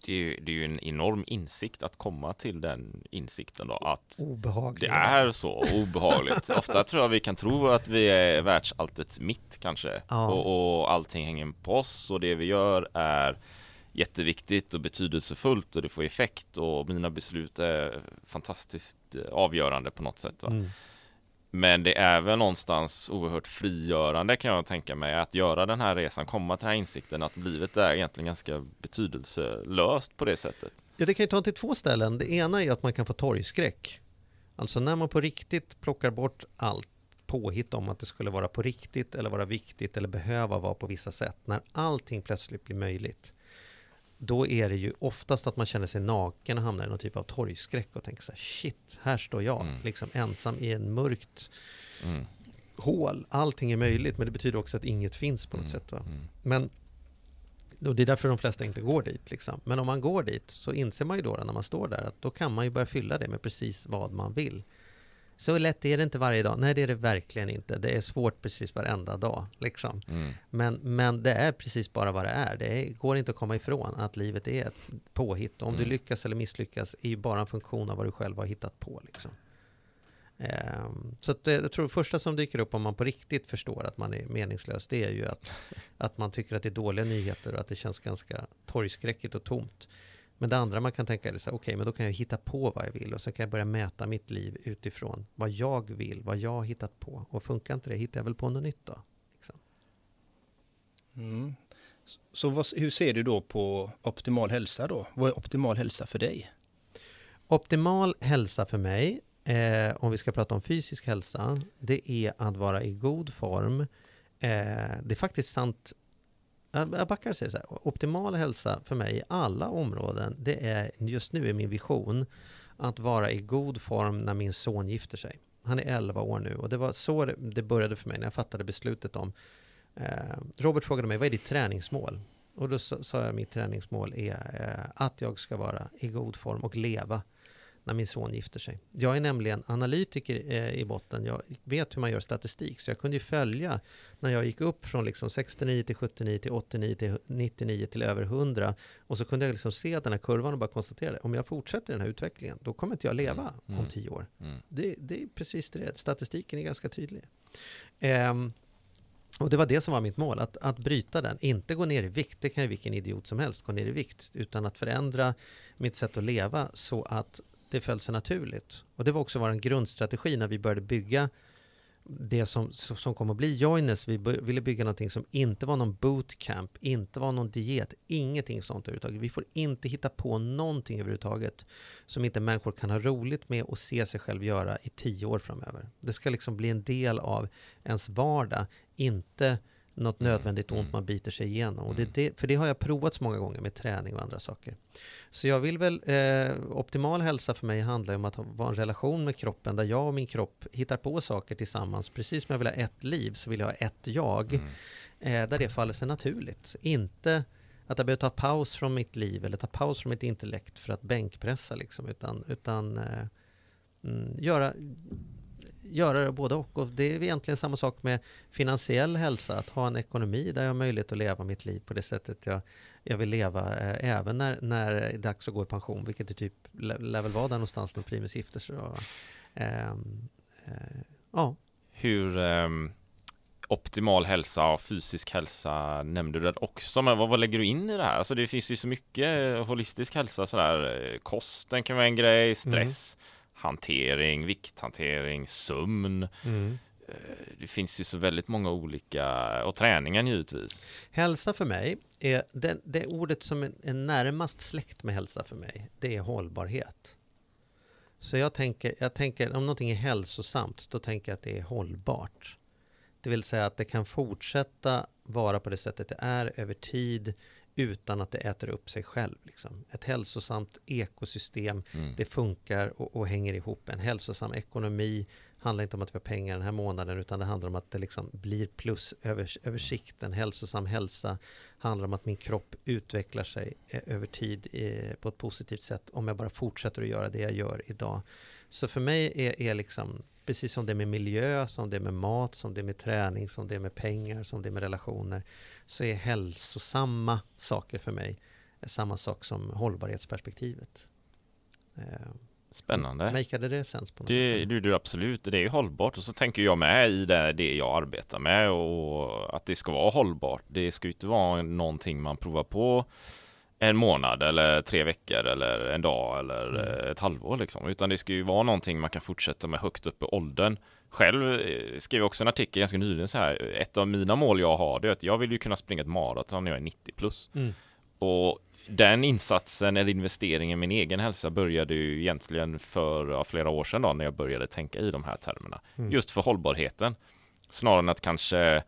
det är, ju, det är ju en enorm insikt att komma till den insikten då att Obehagligt. det är så obehagligt. [LAUGHS] Ofta tror jag vi kan tro att vi är världsalltets mitt kanske Ja. och, och allting hänger på oss och det vi gör är jätteviktigt och betydelsefullt och det får effekt och mina beslut är fantastiskt eh, avgörande på något sätt. Mm. Men det är väl någonstans oerhört frigörande kan jag tänka mig att göra den här resan, komma till den här insikten att livet är egentligen ganska betydelselöst på det sättet. Ja, det kan ju ta till två ställen. Det ena är att man kan få torgskräck. Alltså när man på riktigt plockar bort allt påhitt om att det skulle vara på riktigt eller vara viktigt eller behöva vara på vissa sätt. När allting plötsligt blir möjligt. Då är det ju oftast att man känner sig naken och hamnar i någon typ av torgskräck och tänker så här, shit, här står jag, Mm. liksom ensam i en mörkt Mm. hål. Allting är möjligt, men det betyder också att inget finns på något Mm. sätt. Va? Mm. Men och det är därför de flesta inte går dit. Liksom. Men om man går dit så inser man ju då när man står där att då kan man ju börja fylla det med precis vad man vill. Så lätt är det inte varje dag. Nej, det är det verkligen inte. Det är svårt precis varenda dag. Liksom. Mm. Men, men det är precis bara vad det är. Det går inte att komma ifrån att livet är ett påhitt. Om du Mm. lyckas eller misslyckas är ju bara en funktion av vad du själv har hittat på. Liksom. Ehm, så att, eh, jag tror det första som dyker upp om man på riktigt förstår att man är meningslös, det är ju att, att man tycker att det är dåliga nyheter och att det känns ganska torgskräckigt och tomt. Men det andra man kan tänka är så okej, men då kan jag hitta på vad jag vill och så kan jag börja mäta mitt liv utifrån vad jag vill, vad jag har hittat på. Och funkar inte det, hittar jag väl på något nytt då. Liksom. Mm. Så vad, hur ser du då på optimal hälsa då? Vad är optimal hälsa för dig? Optimal hälsa för mig, eh, om vi ska prata om fysisk hälsa, det är att vara i god form. Eh, det är faktiskt sant, jag backar och säger så här, optimal hälsa för mig i alla områden, det är just nu är min vision att vara i god form när min son gifter sig. Han är 11 år nu och det var så det, började för mig när jag fattade beslutet om eh, Robert frågade mig, vad är ditt träningsmål? Och då sa sa jag, mitt träningsmål är eh, att jag ska vara i god form och leva när min son gifter sig. Jag är nämligen analytiker eh, i botten. Jag vet hur man gör statistik. Så jag kunde ju följa när jag gick upp från liksom 69 till 79 till 89 till 99 till över 100. Och så kunde jag liksom se den här kurvan och bara konstatera det. Om jag fortsätter den här utvecklingen, då kommer inte jag leva Mm, om mm. 10 år. Mm. Det, det är precis det. Statistiken är ganska tydlig. Ehm, och det var det som var mitt mål, att, att bryta den. Inte gå ner i vikt, det kan ju vilken idiot som helst gå ner i vikt. Utan att förändra mitt sätt att leva så att det föll sig naturligt. Och det var också vår grundstrategi när vi började bygga det som, som kom att bli Joiners. Vi ville bygga någonting som inte var någon bootcamp, inte var någon diet, ingenting sånt överhuvudtaget. Vi får inte hitta på någonting överhuvudtaget som inte människor kan ha roligt med och se sig själv göra i tio år framöver. Det ska liksom bli en del av ens vardag, inte något nödvändigt ont mm. man biter sig igenom. Och det, är det, för det har jag provat så många gånger med träning och andra saker. Så jag vill väl, eh, optimal hälsa för mig handlar ju om att ha vara en relation med kroppen där jag och min kropp hittar på saker tillsammans. Precis som jag vill ha ett liv så vill jag ha ett jag. Mm. Eh, där det faller sig naturligt. Inte att jag behöver ta paus från mitt liv eller ta paus från mitt intellekt för att bänkpressa liksom. Utan, utan eh, mm, göra, göra det både och. Och det är egentligen samma sak med finansiell hälsa. Att ha en ekonomi där jag har möjlighet att leva mitt liv på det sättet jag, jag vill leva. Eh, även när, när det är dags att gå i pension. Vilket det typ lä- lär väl vara där någonstans när Primus gifter sig. Ehm, eh, ja. Hur ehm, optimal hälsa och fysisk hälsa nämnde du det också, men vad, vad lägger du in i det här? Alltså det finns ju så mycket holistisk hälsa sådär, eh, kosten kan vara en grej, stress, hantering, vikthantering, sömn. Mm. Eh, Det finns ju så väldigt många olika, och träningen givetvis. Hälsa för mig, är det, det ordet som är, är närmast släkt med hälsa för mig, det är hållbarhet. Så jag tänker, jag tänker, om någonting är hälsosamt, då tänker jag att det är hållbart. Det vill säga att det kan fortsätta vara på det sättet det är över tid utan att det äter upp sig själv. Liksom. Ett hälsosamt ekosystem, Mm. det funkar och, och hänger ihop. En hälsosam ekonomi handlar inte om att vi har pengar den här månaden utan det handlar om att det liksom blir plus över, över sikt. En hälsosam hälsa handlar om att min kropp utvecklar sig eh, över tid eh, på ett positivt sätt om jag bara fortsätter att göra det jag gör idag. Så för mig är, är liksom precis som det är med miljö, som det är med mat, som det är med träning, som det är med pengar, som det är med relationer så är hälsosamma saker för mig samma sak som hållbarhetsperspektivet. Eh, Spännande. Makeade det sens på något Det, sätt? det, det, absolut, det är ju hållbart och så tänker jag med i det, det jag arbetar med och att det ska vara hållbart. Det ska ju inte vara någonting man provar på en månad eller tre veckor eller en dag eller Mm. ett halvår liksom. Utan det ska ju vara någonting man kan fortsätta med högt upp i åldern. Själv eh, skrev jag också en artikel ganska nyligen så här. Ett av mina mål jag har det är att jag vill ju kunna springa ett maraton när jag är 90 plus. Mm. Och den insatsen eller investeringen i min egen hälsa började ju egentligen för ja, flera år sedan då när jag började tänka i de här termerna. Mm. Just för hållbarheten. Snarare än att kanske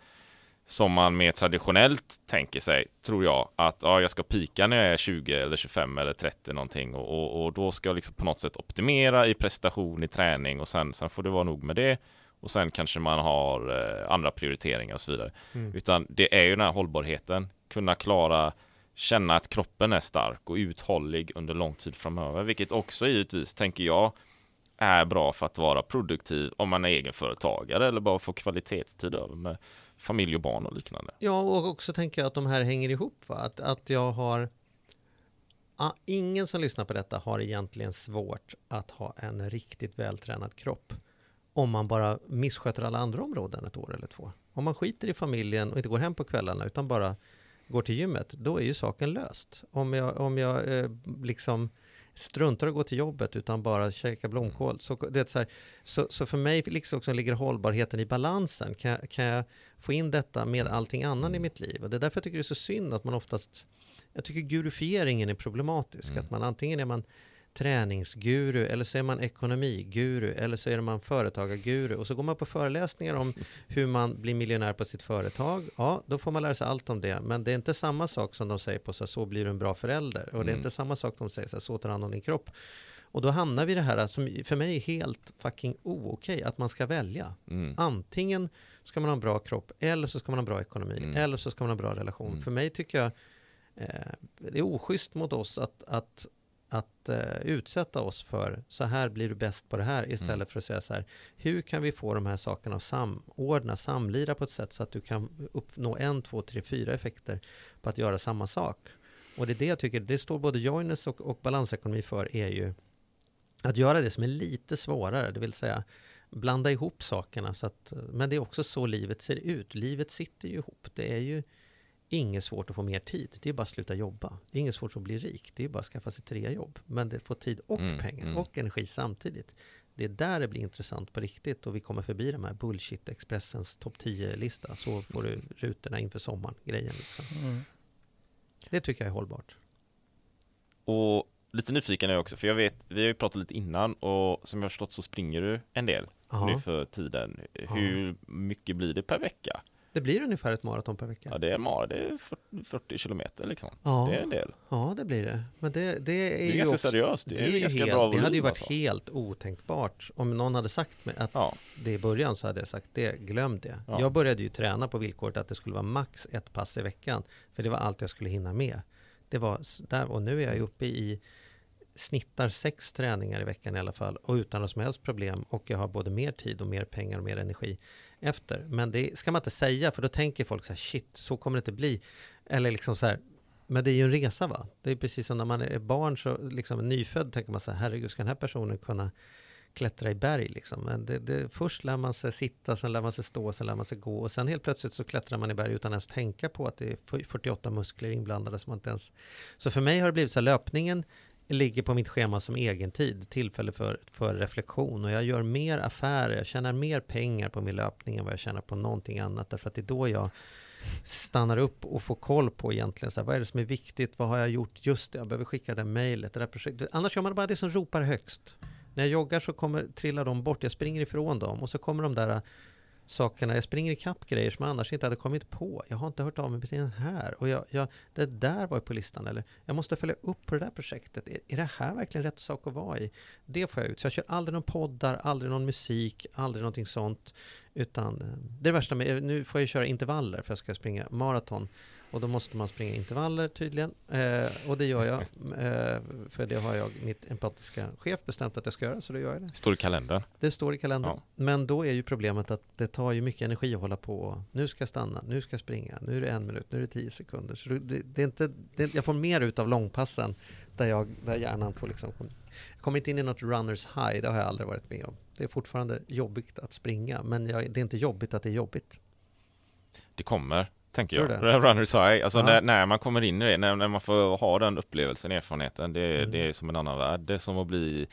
som man mer traditionellt tänker sig, tror jag, att ja, jag ska pika när jag är 20 eller 25 eller 30 någonting och, och, och då ska jag liksom på något sätt optimera i prestation, i träning och sen, sen får det vara nog med det och sen kanske man har eh, andra prioriteringar och så vidare. Mm. Utan det är ju den här hållbarheten, kunna klara känna att kroppen är stark och uthållig under lång tid framöver, vilket också givetvis, tänker jag, är bra för att vara produktiv om man är egenföretagare eller bara få kvalitetstid över med familj och barn och liknande. Ja, och också tänker jag att de här hänger ihop. Va? Att, att jag har... Ah, ingen som lyssnar på detta har egentligen svårt att ha en riktigt vältränad kropp. Om man bara missköter alla andra områden ett år eller två. Om man skiter i familjen och inte går hem på kvällarna utan bara går till gymmet, då är ju saken löst. Om jag, om jag eh, liksom struntar att gå till jobbet utan bara käkar blomkål. Så, det är så, här, så, så för mig liksom också ligger hållbarheten i balansen. Kan, kan jag få in detta med allting annat i mitt liv? Och det är därför jag tycker det är så synd att man oftast... Jag tycker gurufieringen är problematisk. Att man antingen är man träningsguru eller så är man ekonomiguru eller så är man företagarguru och så går man på föreläsningar om hur man blir miljonär på sitt företag. Ja, då får man lära sig allt om det. Men det är inte samma sak som de säger på så, här, så blir du en bra förälder. Och det är Mm. inte samma sak de säger så, här, så tar hand om din kropp. Och då hamnar vi i det här som för mig är helt fucking o-okej, att man ska välja. Mm. Antingen ska man ha en bra kropp eller så ska man ha en bra ekonomi Mm. eller så ska man ha en bra relation. Mm. För mig tycker jag eh, det är oschysst mot oss att, att, att eh, utsätta oss för så här blir du bäst på det här istället Mm. för att säga så här hur kan vi få de här sakerna att samordna, samlira på ett sätt så att du kan uppnå en, två, tre, fyra effekter på att göra samma sak. Och det är det jag tycker, det står både Joines och, och balansekonomi för är ju att göra det som är lite svårare, det vill säga blanda ihop sakerna. Så att, men det är också så livet ser ut. Livet sitter ju ihop. Det är ju inget svårt att få mer tid. Det är bara att sluta jobba. Det är inget svårt att bli rik. Det är bara att skaffa sig tre jobb. Men det får tid och Mm, pengar mm. och energi samtidigt. Det är där det blir intressant på riktigt och vi kommer förbi de här bullshit-Expressens topp 10-lista. Så får du rutorna inför sommaren, grejen liksom. Mm. Det tycker jag är hållbart. Och lite nyfiken är jag också, för jag vet, vi har ju pratat lite innan och som jag har förstått så springer du en del Ja. nu för tiden. Hur mycket blir det per vecka? Det blir ungefär ett maraton per vecka. Ja, det är mara, det är 40, 40 kilometer liksom. Ja. Det är en del. Ja, det blir det. Men det, det är, är ju ganska också, seriöst. Det är ju ganska helt, bra Det hade ju volym, varit alltså. helt otänkbart. Om någon hade sagt mig att Ja. det i början så hade jag sagt det, glöm det. Ja. Jag började ju träna på villkoret att det skulle vara max ett pass i veckan. För det var allt jag skulle hinna med. Det var där, och nu är jag uppe i snittar sex träningar i veckan i alla fall och utan något som helst problem och jag har både mer tid och mer pengar och mer energi efter. Men det ska man inte säga för då tänker folk så här shit, så kommer det inte bli. Eller liksom så här, men det är ju en resa va? Det är precis som när man är barn så liksom nyfödd tänker man så här, herregud ska den här personen kunna klättra i berg liksom. Men det, det, först lär man sig sitta, sen lär man sig stå, sen lär man sig gå och sen helt plötsligt så klättrar man i berg utan ens tänka på att det är 48 muskler inblandade som man inte ens... Så för mig har det blivit så här, löpningen ligger på mitt schema som egen tid, tillfälle för, för reflektion. Och jag gör mer affärer, jag tjänar mer pengar på min löpning än vad jag tjänar på någonting annat. Därför att det är då jag stannar upp och får koll på egentligen så här, vad är det som är viktigt, vad har jag gjort, just det, jag behöver skicka det där mejlet, det där projektet. Annars gör man bara det som ropar högst. När jag joggar så kommer, trillar de bort, jag springer ifrån dem. Och så kommer de där sakerna, jag springer ikapp grejer som jag annars inte hade kommit på. Jag har inte hört av mig till den här och jag, jag, det där var ju på listan eller jag måste följa upp på det där projektet. Är, är det här verkligen rätt sak att vara i? Det får jag ut. Så jag kör aldrig någon poddar, aldrig någon musik, aldrig någonting sånt. Utan eh, det är det värsta med, nu får jag köra intervaller för jag ska springa maraton. Och då måste man springa intervaller tydligen. Eh, och det gör jag. [LAUGHS] Eh, för det har jag, mitt empatiska chef bestämt att jag ska göra, så då gör jag det. Står i kalendern. Det står i kalendern. Ja. Men då är ju problemet att det tar ju mycket energi att hålla på. Nu ska jag stanna, nu ska jag springa, nu är det en minut, nu är det tio sekunder. Så det, det är inte, det, jag får mer ut av långpassen där, jag, där hjärnan får liksom... Jag kommer inte in i något runners high, det har jag aldrig varit med om. Det är fortfarande jobbigt att springa, men jag, det är inte jobbigt att det är jobbigt. Det kommer, tänker jag. det? Runners high. Alltså Ja. när, när man kommer in i det, när, när man får ha den upplevelsen, erfarenheten, det, Mm. det är som en annan värld. Det är som att bli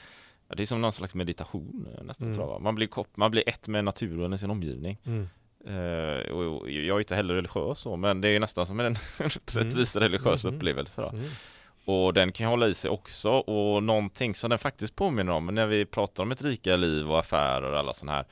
det är som någon slags meditation nästan Mm. tror jag. Man blir, kop- man blir ett med naturen i sin omgivning. Mm. Eh, och, och jag är inte heller religiös så, men det är nästan som en [LAUGHS] på sätt och vis religiös Mm. upplevelse. Då. Mm. Och den kan hålla i sig också och någonting som den faktiskt påminner om när vi pratar om ett rika liv och affärer och alla sådana här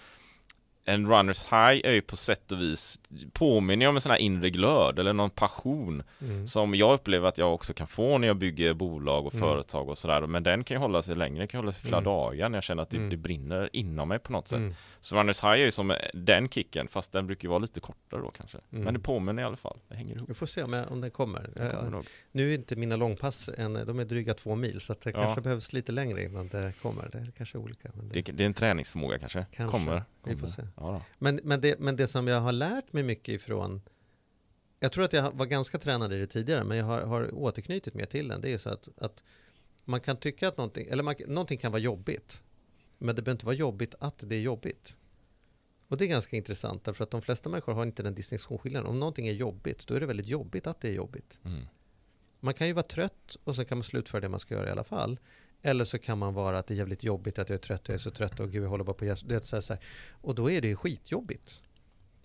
en runners high är ju på sätt och vis påminner om en sån här inre glöd eller någon passion Mm. som jag upplever att jag också kan få när jag bygger bolag och Mm. företag och sådär men den kan ju hålla sig längre, den kan hålla sig flera Mm. dagar när jag känner att det, Mm. det brinner inom mig på något sätt Mm. så runners high är ju som den kicken fast den brukar ju vara lite kortare då kanske Mm. men det påminner i alla fall, det hänger ihop Vi får se om, jag, om den kommer. Kommer Jag, nog. nu är inte mina långpass än, de är dryga två mil, så att det Ja. kanske behövs lite längre innan det kommer. Det är kanske olika. Det, det, det är en träningsförmåga kanske, Kanske. kommer, Vi får kommer. se. Ja, men, men, det, men det som jag har lärt mig mycket ifrån jag tror att jag var ganska tränad i det tidigare, men jag har, har återknutit mer till den. Det är så att, att man kan tycka att någonting, eller man, någonting kan vara jobbigt, men det behöver inte vara jobbigt att det är jobbigt. Och det är ganska intressant, därför att de flesta människor har inte den distinktionsskillnaden. Om någonting är jobbigt, då är det väldigt jobbigt att det är jobbigt. Mm. Man kan ju vara trött och så kan man slutföra det man ska göra i alla fall. Eller så kan man vara att det är jävligt jobbigt att jag är trött och jag är så trött och gud jag håller bara på att vet, så här. Och då är det ju skitjobbigt.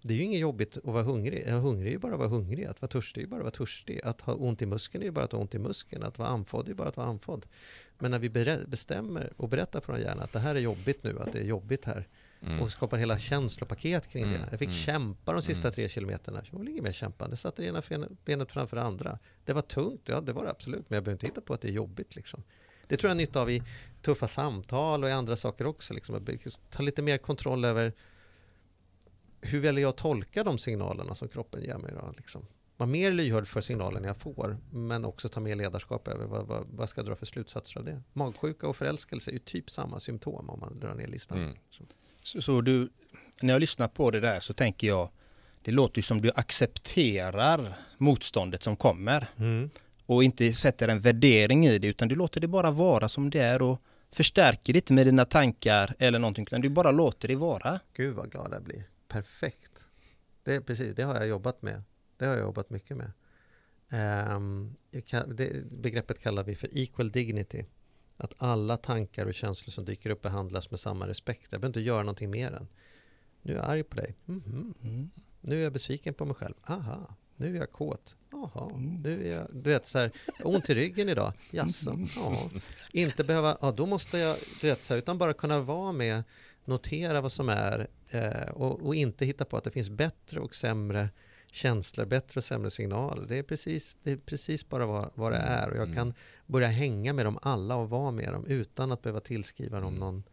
Det är ju inget jobbigt att vara hungrig. Jag hungrig är ju bara att vara hungrig. Att vara törstig är ju bara att vara törstig. Att ha ont i muskeln är ju bara att ha ont i muskeln. Att vara andfådd är ju bara att vara andfådd. Men när vi bestämmer och berättar för vår hjärna att det här är jobbigt nu, att det är jobbigt här. Mm. Och skapar hela känslopaket kring Mm, det. Jag fick mm, kämpa de sista mm. tre kilometerna. Det var väl inget mer kämpande. Jag satte det ena benet framför det andra. Det var tungt, ja det var det absolut. Men jag behöver inte hitta på att det är jobbigt liksom. Det tror jag nytta av i tuffa samtal och i andra saker också. Liksom. Ta lite mer kontroll över hur väljer jag att tolka de signalerna som kroppen ger mig. Då, liksom. Var mer lyhörd för signalen jag får, men också ta mer ledarskap över vad, vad, vad ska jag dra för slutsatser av det. Magsjuka och förälskelse är ju typ samma symptom om man drar ner listan. Mm. Så. Så, så du, när jag lyssnar på det där så tänker jag, det låter ju som du accepterar motståndet som kommer och inte sätter en värdering i det utan du låter det bara vara som det är och förstärker det inte med dina tankar eller någonting utan du bara låter det vara. Gud vad glad jag blir. Perfekt. Det är precis, det har jag jobbat med. Det har jag jobbat mycket med. Kan, det, begreppet kallar vi för equal dignity. Att alla tankar och känslor som dyker upp behandlas med samma respekt. Jag behöver inte göra någonting mer än. Nu är jag arg på dig. Mhm. Mm. Nu är jag besviken på mig själv. Aha. Nu är jag kåt. Jaha. Nu är jag, du vet så här, ont i ryggen idag. Jaså? Ja. Inte behöva, ja då måste jag, du vet så här, utan bara kunna vara med, notera vad som är eh, och, och inte hitta på att det finns bättre och sämre känslor, bättre och sämre signaler. Det är precis, det är precis bara vad, vad det är och jag Mm. kan börja hänga med dem alla och vara med dem utan att behöva tillskriva dem Mm. någon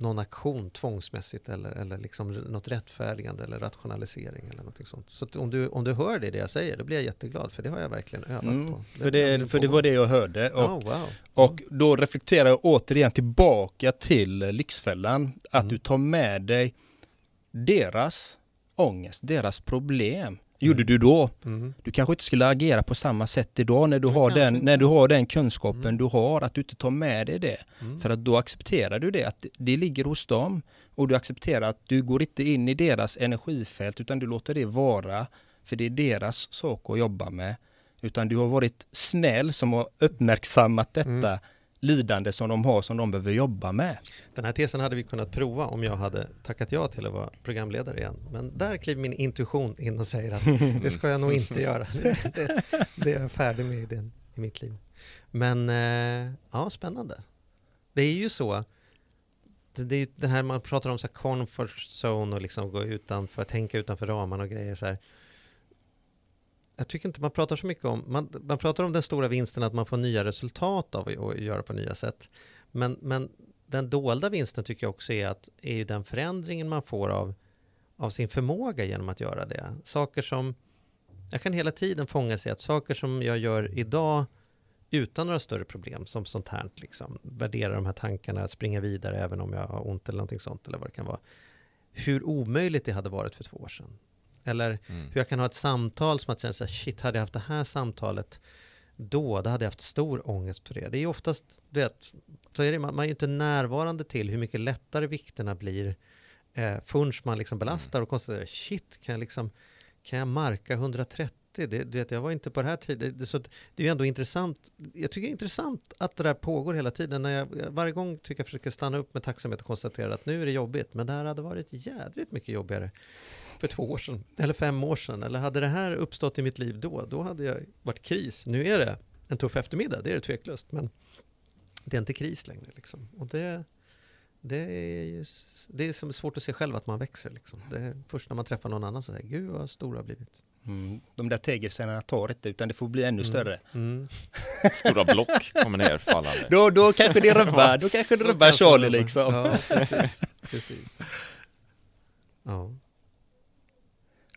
någon aktion tvångsmässigt eller, eller liksom något rättfärdigande eller rationalisering eller något sånt. Så om, du, om du hör det, det jag säger, då blir jag jättegglad för det har jag verkligen övat Mm, på. för, det, för det var det jag hörde. Och, Oh, wow. och då reflekterar jag återigen tillbaka till Lyxfällan. Att Mm. du tar med dig deras ångest, deras problem. Gjorde du då? Mm. Du kanske inte skulle agera på samma sätt idag när du, har, den, inte. när du har den kunskapen Mm. du har, att du inte tar med dig det. Mm. För att då accepterar du det, att det ligger hos dem. Och du accepterar att du går inte in i deras energifält utan du låter det vara. För det är deras sak att jobba med. Utan du har varit snäll som har uppmärksammat detta Mm. Lidande som de har som de behöver jobba med. Den här tesen hade vi kunnat prova om jag hade tackat ja till att vara programledare igen. Men där kliver min intuition in och säger att [LAUGHS] det ska jag nog inte göra. [LAUGHS] Det, det, det är jag färdig med i, den, i mitt liv. Men eh, ja, spännande. Det är ju så. Det, det är ju den här man pratar om så här comfort zone och liksom gå utanför, tänka utanför ramarna och grejer så här. Jag tycker inte man pratar så mycket om, man, man pratar om den stora vinsten att man får nya resultat av att, göra på nya sätt. Men, men den dolda vinsten tycker jag också är, att, är ju den förändringen man får av, av sin förmåga genom att göra det. Saker som Jag kan hela tiden fånga sig att saker som jag gör idag utan några större problem, som sånt här, liksom, värdera de här tankarna, springa vidare även om jag har ont eller någonting sånt, eller vad det kan vara. Hur omöjligt det hade varit för två år sedan. Eller Mm. hur jag kan ha ett samtal som att känna så här, shit, hade jag haft det här samtalet då, då hade jag haft stor ångest för det. Det är ju oftast, du vet, så är det, man man är ju inte närvarande till hur mycket lättare vikterna blir eh, förrän man liksom belastar och konstaterar, shit, kan jag liksom, kan jag marka 130? Det, det, jag var inte på det här tiden. Det, så det är ju ändå intressant. Jag tycker det är intressant att det där pågår hela tiden. När jag, varje gång tycker jag försöker stanna upp med tacksamhet och konstatera att nu är det jobbigt, men det här hade varit jädrigt mycket jobbigare för två år sedan, eller fem år sedan, eller hade det här uppstått i mitt liv då, då hade jag varit kris. Nu är det en tuff eftermiddag, det är det tveklöst, men det är inte kris längre. Liksom. Och det, det, är, ju- det är som svårt att se själv att man växer. Liksom. Det är först när man träffar någon annan som säger, gud vad stor har blivit. Mm, de där tegelstenarna tar inte, utan det får bli ännu större. Mm. [LAUGHS] Stora block kommer ner fallande. Då, då kanske det rubbar, då kanske det rubbar Charlie liksom. Ja, precis. precis. Ja.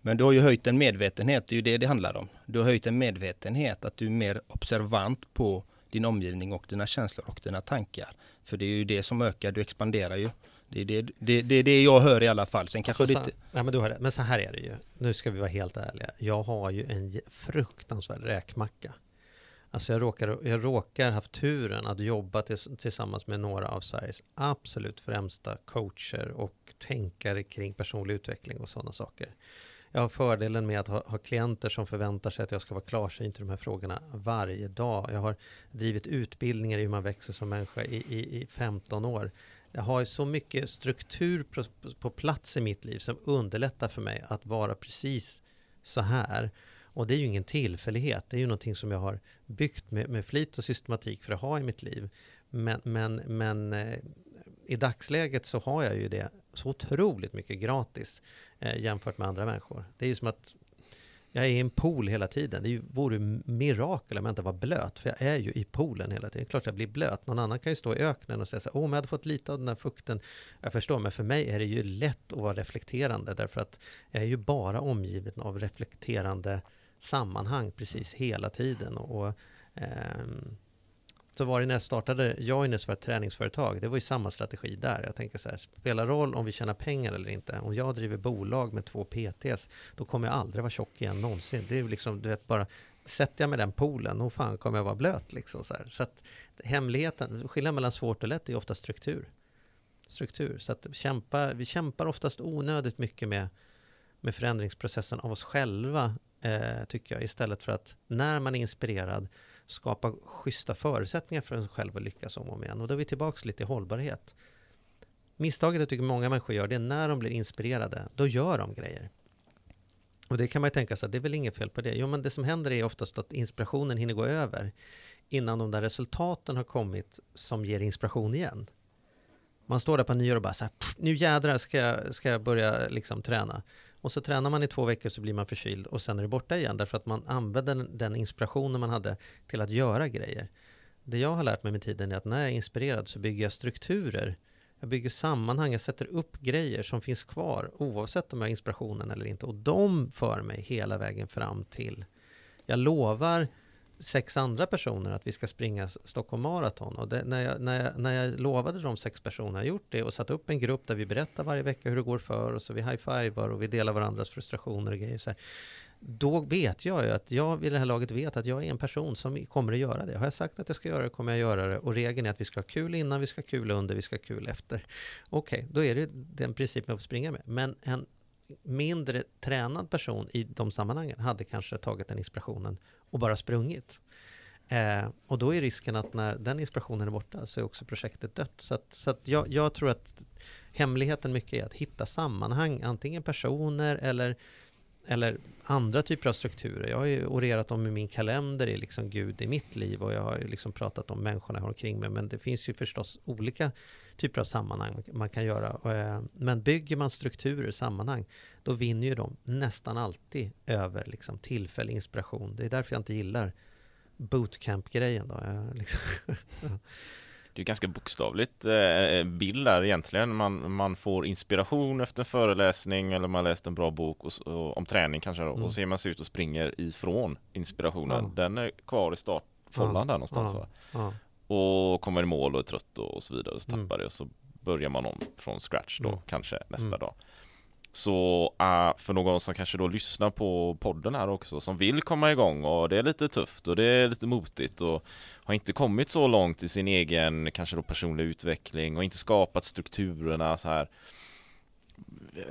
Men du har ju höjt en medvetenhet, det är ju det det handlar om. Du har höjt en medvetenhet, att du är mer observant på din omgivning och dina känslor och dina tankar. För det är ju det som ökar, du expanderar ju. Det är det, det, det, det jag hör i alla fall. Sen kanske Alltså, det så, inte... nej, men, du har men så här är det ju. Nu ska vi vara helt ärliga. Jag har ju en fruktansvärd räkmacka. Alltså jag råkar, jag råkar haft turen att jobba tills, tillsammans med några av Sveriges absolut främsta coacher och tänkare kring personlig utveckling och sådana saker. Jag har fördelen med att ha, ha klienter som förväntar sig att jag ska vara klarsynt i de här frågorna varje dag. Jag har drivit utbildningar i hur man växer som människa i, i, i 15 år. Jag har så mycket struktur på, på plats i mitt liv som underlättar för mig att vara precis så här. Och det är ju ingen tillfällighet. Det är ju någonting som jag har byggt med, med flit och systematik för att ha i mitt liv. Men, men, men eh, i dagsläget så har jag ju det så otroligt mycket gratis Eh, jämfört med andra människor. Det är ju som att jag är i en pool hela tiden. Det vore mirakel om jag inte var blöt, för jag är ju i poolen hela tiden. Det är klart jag blir blöt. Någon annan kan ju stå i öknen och säga så här, åh, men jag hade fått lite av den här fukten. Jag förstår, men för mig är det ju lätt att vara reflekterande, därför att jag är ju bara omgiven av reflekterande sammanhang precis hela tiden. Och, och eh, så var det när jag startade Joiners för ett träningsföretag. Det var ju samma strategi där. Jag tänker så här, spelar roll om vi tjänar pengar eller inte. Om jag driver bolag med två PTs, då kommer jag aldrig vara tjock igen någonsin. Det är ju liksom, du vet, bara sätter jag med den poolen, då fan kommer jag vara blöt liksom så här. Så att hemligheten, skillnaden mellan svårt och lätt är ju ofta struktur. Struktur. Så att kämpa, vi kämpar oftast onödigt mycket med, med förändringsprocessen av oss själva, eh, tycker jag, istället för att när man är inspirerad skapa schyssta förutsättningar för en själv att lyckas om och om igen. Och då är vi tillbaka lite i hållbarhet. Misstaget jag tycker många människor gör, det är när de blir inspirerade, då gör de grejer. Och det kan man ju tänka sig, det är väl inget fel på det. Jo, men det som händer är oftast att inspirationen hinner gå över innan de där resultaten har kommit som ger inspiration igen. Man står där på nyår och bara så här, nu jädrar ska jag, ska jag börja liksom träna. Och så tränar man i två veckor så blir man förkyld och sen är det borta igen därför att man använder den, inspirationen man hade till att göra grejer. Det jag har lärt mig med tiden är att när jag är inspirerad så bygger jag strukturer. Jag bygger sammanhang, jag sätter upp grejer som finns kvar oavsett om jag har inspirationen eller inte. Och de för mig hela vägen fram till, jag lovar sex andra personer att vi ska springa Stockholm Marathon. Och det, när, jag, när, jag, när jag lovade de sex personerna, jag gjort det och satt upp en grupp där vi berättar varje vecka hur det går för oss och vi high-fivar och vi delar varandras frustrationer och grejer. Så här. Då vet jag ju att jag vid det här laget vet att jag är en person som kommer att göra det. Har jag sagt att jag ska göra det kommer jag göra det. Och regeln är att vi ska ha kul innan, vi ska ha kul under, vi ska ha kul efter. Okej, okay, då är det den principen jag får springa med. Men en mindre tränad person i de sammanhangen hade kanske tagit den inspirationen och bara sprungit. Eh, och då är risken att när den inspirationen är borta så är också projektet dött. Så, att, så att jag, jag tror att hemligheten mycket är att hitta sammanhang, antingen personer eller, eller andra typer av strukturer. Jag har ju orerat om i min kalender är liksom Gud i mitt liv och jag har ju liksom pratat om människorna jag har omkring mig. Men det finns ju förstås olika typer av sammanhang man kan göra. Eh, men bygger man strukturer, sammanhang, då vinner ju de nästan alltid över liksom tillfällig inspiration. Det är därför jag inte gillar bootcamp-grejen. Då. Jag, liksom, [LAUGHS] det är ganska bokstavligt eh, bild där egentligen. Man, man får inspiration efter en föreläsning eller man läst en bra bok och, och, om träning kanske då, Mm. och ser man sig ut och springer ifrån inspirationen. Ja. Den är kvar i startfållan Ja. där någonstans Ja. Och kommer i mål och är trött och, så vidare och så Mm. tappar det och så börjar man om från scratch då Mm. kanske nästa Mm. dag. Så uh, för någon som kanske då lyssnar på podden här också som vill komma igång och det är lite tufft och det är lite motigt och har inte kommit så långt i sin egen kanske då personlig utveckling och inte skapat strukturerna så här.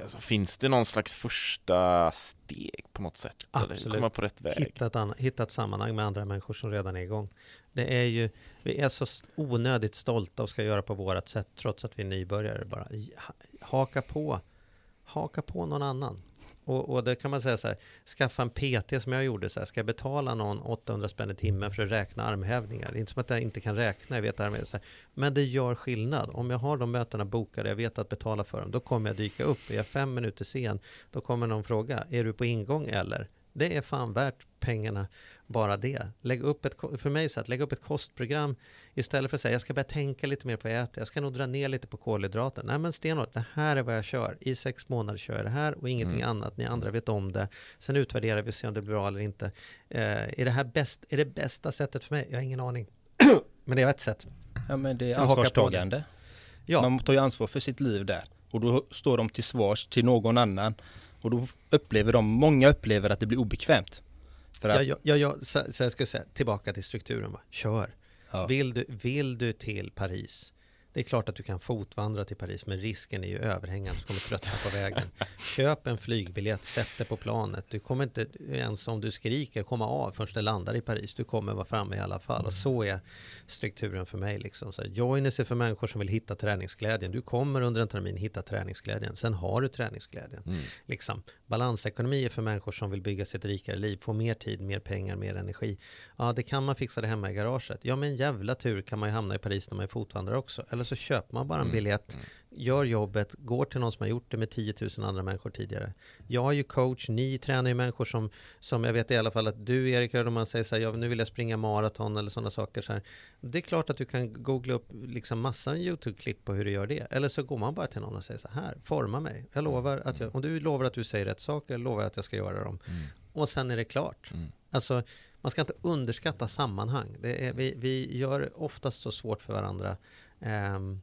Alltså, finns det någon slags första steg på något sätt? Eller Absolut. komma på rätt väg? Hitta ett, hitta ett sammanhang med andra människor som redan är igång. Det är ju, vi är så onödigt stolta och ska göra på vårat sätt trots att vi är nybörjare. Bara haka på, haka på någon annan. Och, och det kan man säga så här, skaffa en PT som jag gjorde så här, ska jag betala någon 800 spänn i timmen för att räkna armhävningar? Det är inte som att jag inte kan räkna, jag vet armhävningar. Så här. Men det gör skillnad. Om jag har de mötena bokade, jag vet att betala för dem, då kommer jag dyka upp. Är jag fem minuter sen, då kommer någon fråga, är du på ingång eller? Det är fan värt pengarna, bara det. Lägg upp ett, för mig så att lägga upp ett kostprogram istället för att säga jag ska börja tänka lite mer på vad jag äter. Jag ska nog dra ner lite på kolhydrater. Nej men stenhårt, det här är vad jag kör. I sex månader kör jag det här och ingenting Mm. annat. Ni andra vet om det. Sen utvärderar vi och ser om det blir bra eller inte. Eh, är det här bäst, är det bästa sättet för mig? Jag har ingen aning. [CLEARS THROAT] men det är ett sätt. Ja men det är ansvarstagande. Ja. Man tar ju ansvar för sitt liv där. Och då står de till svars till någon annan. Och då upplever de, många upplever att det blir obekvämt. För att, Ja, ja, ja, ja, så, så jag ska säga, tillbaka till strukturen. Va? Kör. Ja. Vill, du, vill du till Paris? Det är klart att du kan fotvandra till Paris, men risken är ju överhängande. Du kommer tröttna på vägen. Köp en flygbiljett, sätt dig på planet. Du kommer inte ens om du skriker komma av först du landar i Paris. Du kommer vara framme i alla fall. Och så är strukturen för mig. Liksom. Så joiners är för människor som vill hitta träningsglädjen. Du kommer under en termin hitta träningsglädjen. Sen har du träningsglädjen. Mm. Liksom. Balansekonomi är för människor som vill bygga sig ett rikare liv, få mer tid, mer pengar, mer energi. Ja, det kan man fixa det hemma i garaget. Ja, men jävla tur kan man ju hamna i Paris när man är fotvandrare också. Eller så köper man bara en Mm. biljett, gör jobbet, går till någon som har gjort det med 10 000 andra människor tidigare. Jag är ju coach, ni tränar ju människor som, som jag vet i alla fall att du Erik, om man säger så här, ja, nu vill jag springa maraton eller sådana saker så här. Det är klart att du kan googla upp liksom massa YouTube-klipp på hur du gör det. Eller så går man bara till någon och säger så här, forma mig. Jag lovar att jag, om du lovar att du säger rätt saker, lovar jag att jag ska göra dem. Mm. Och sen är det klart. Mm. Alltså, man ska inte underskatta sammanhang. Det är, vi, vi gör oftast så svårt för varandra. Ehm,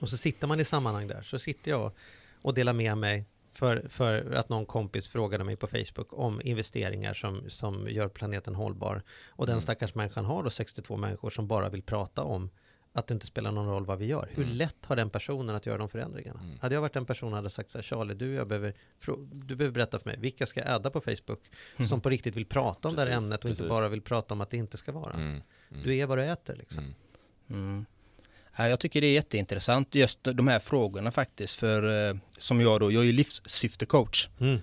och så sitter man i sammanhang där. Så sitter jag och delar med mig för, för att någon kompis frågade mig på Facebook om investeringar som, som gör planeten hållbar. Och den Mm. stackars människan har då 62 människor som bara vill prata om att det inte spelar någon roll vad vi gör. Hur Mm. lätt har den personen att göra de förändringarna? Mm. Hade jag varit en person och hade sagt så här, Charlie, du, jag behöver, du behöver berätta för mig, vilka ska jag adda på Facebook som på riktigt vill prata om det här Precis, ämnet och inte precis. bara vill prata om att det inte ska vara. Mm. Mm. Du är vad du äter liksom. Mm. Mm. Ja, jag tycker det är jätteintressant just de här frågorna faktiskt för eh, som jag då, jag är ju livssyftecoach. Mm.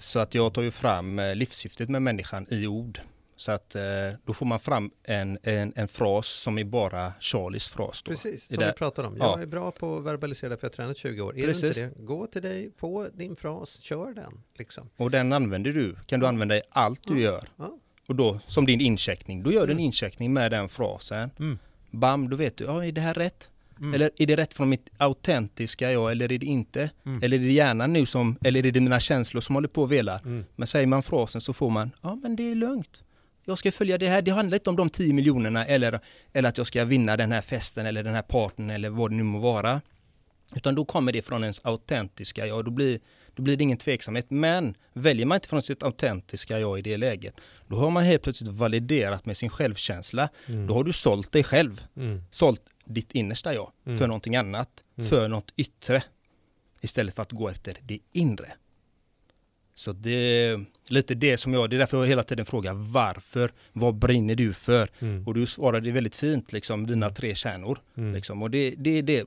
Så att jag tar ju fram eh, livssyftet med människan i ord. Så att eh, då får man fram en, en, en fras som är bara Charlies fras då. Precis, som vi pratade om. Ja. Jag är bra på att verbalisera för jag har tränat 20 år. Är Precis. du inte det, gå till dig, få din fras, kör den. Liksom. Och den använder du, kan du använda i allt du gör. Ja. Och då som din incheckning, då gör du en incheckning med den frasen. Mm. Bam, då vet du, ja är det här rätt? Mm. Eller är det rätt från mitt autentiska jag eller är det inte? Mm. Eller är det hjärnan nu som, eller är det mina känslor som håller på och velar? Mm. Men säger man frasen så får man, ja men det är lugnt. Jag ska följa det här, det handlar inte om de 10 miljonerna eller, eller att jag ska vinna den här festen eller den här parten eller vad det nu må vara. Utan då kommer det från ens autentiska jag, då blir, då blir det ingen tveksamhet. Men väljer man inte från sitt autentiska jag i det läget, då har man helt plötsligt validerat med sin självkänsla. Mm. Då har du sålt dig själv, Mm. sålt ditt innersta jag Mm. för någonting annat, Mm. för något yttre. Istället för att gå efter det inre. Så det är lite det som jag, det är därför jag hela tiden frågar varför, vad brinner du för? Mm. Och du svarade väldigt fint, liksom dina tre kärnor. Mm. Liksom. Och det, det är det,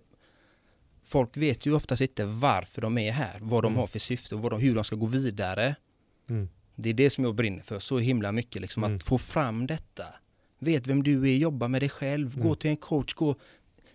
folk vet ju oftast inte varför de är här, vad de Mm. har för syfte och de, hur de ska gå vidare. Mm. Det är det som jag brinner för, så himla mycket, liksom Mm. att få fram detta. Vet vem du är, jobba med dig själv, gå Mm. till en coach, gå,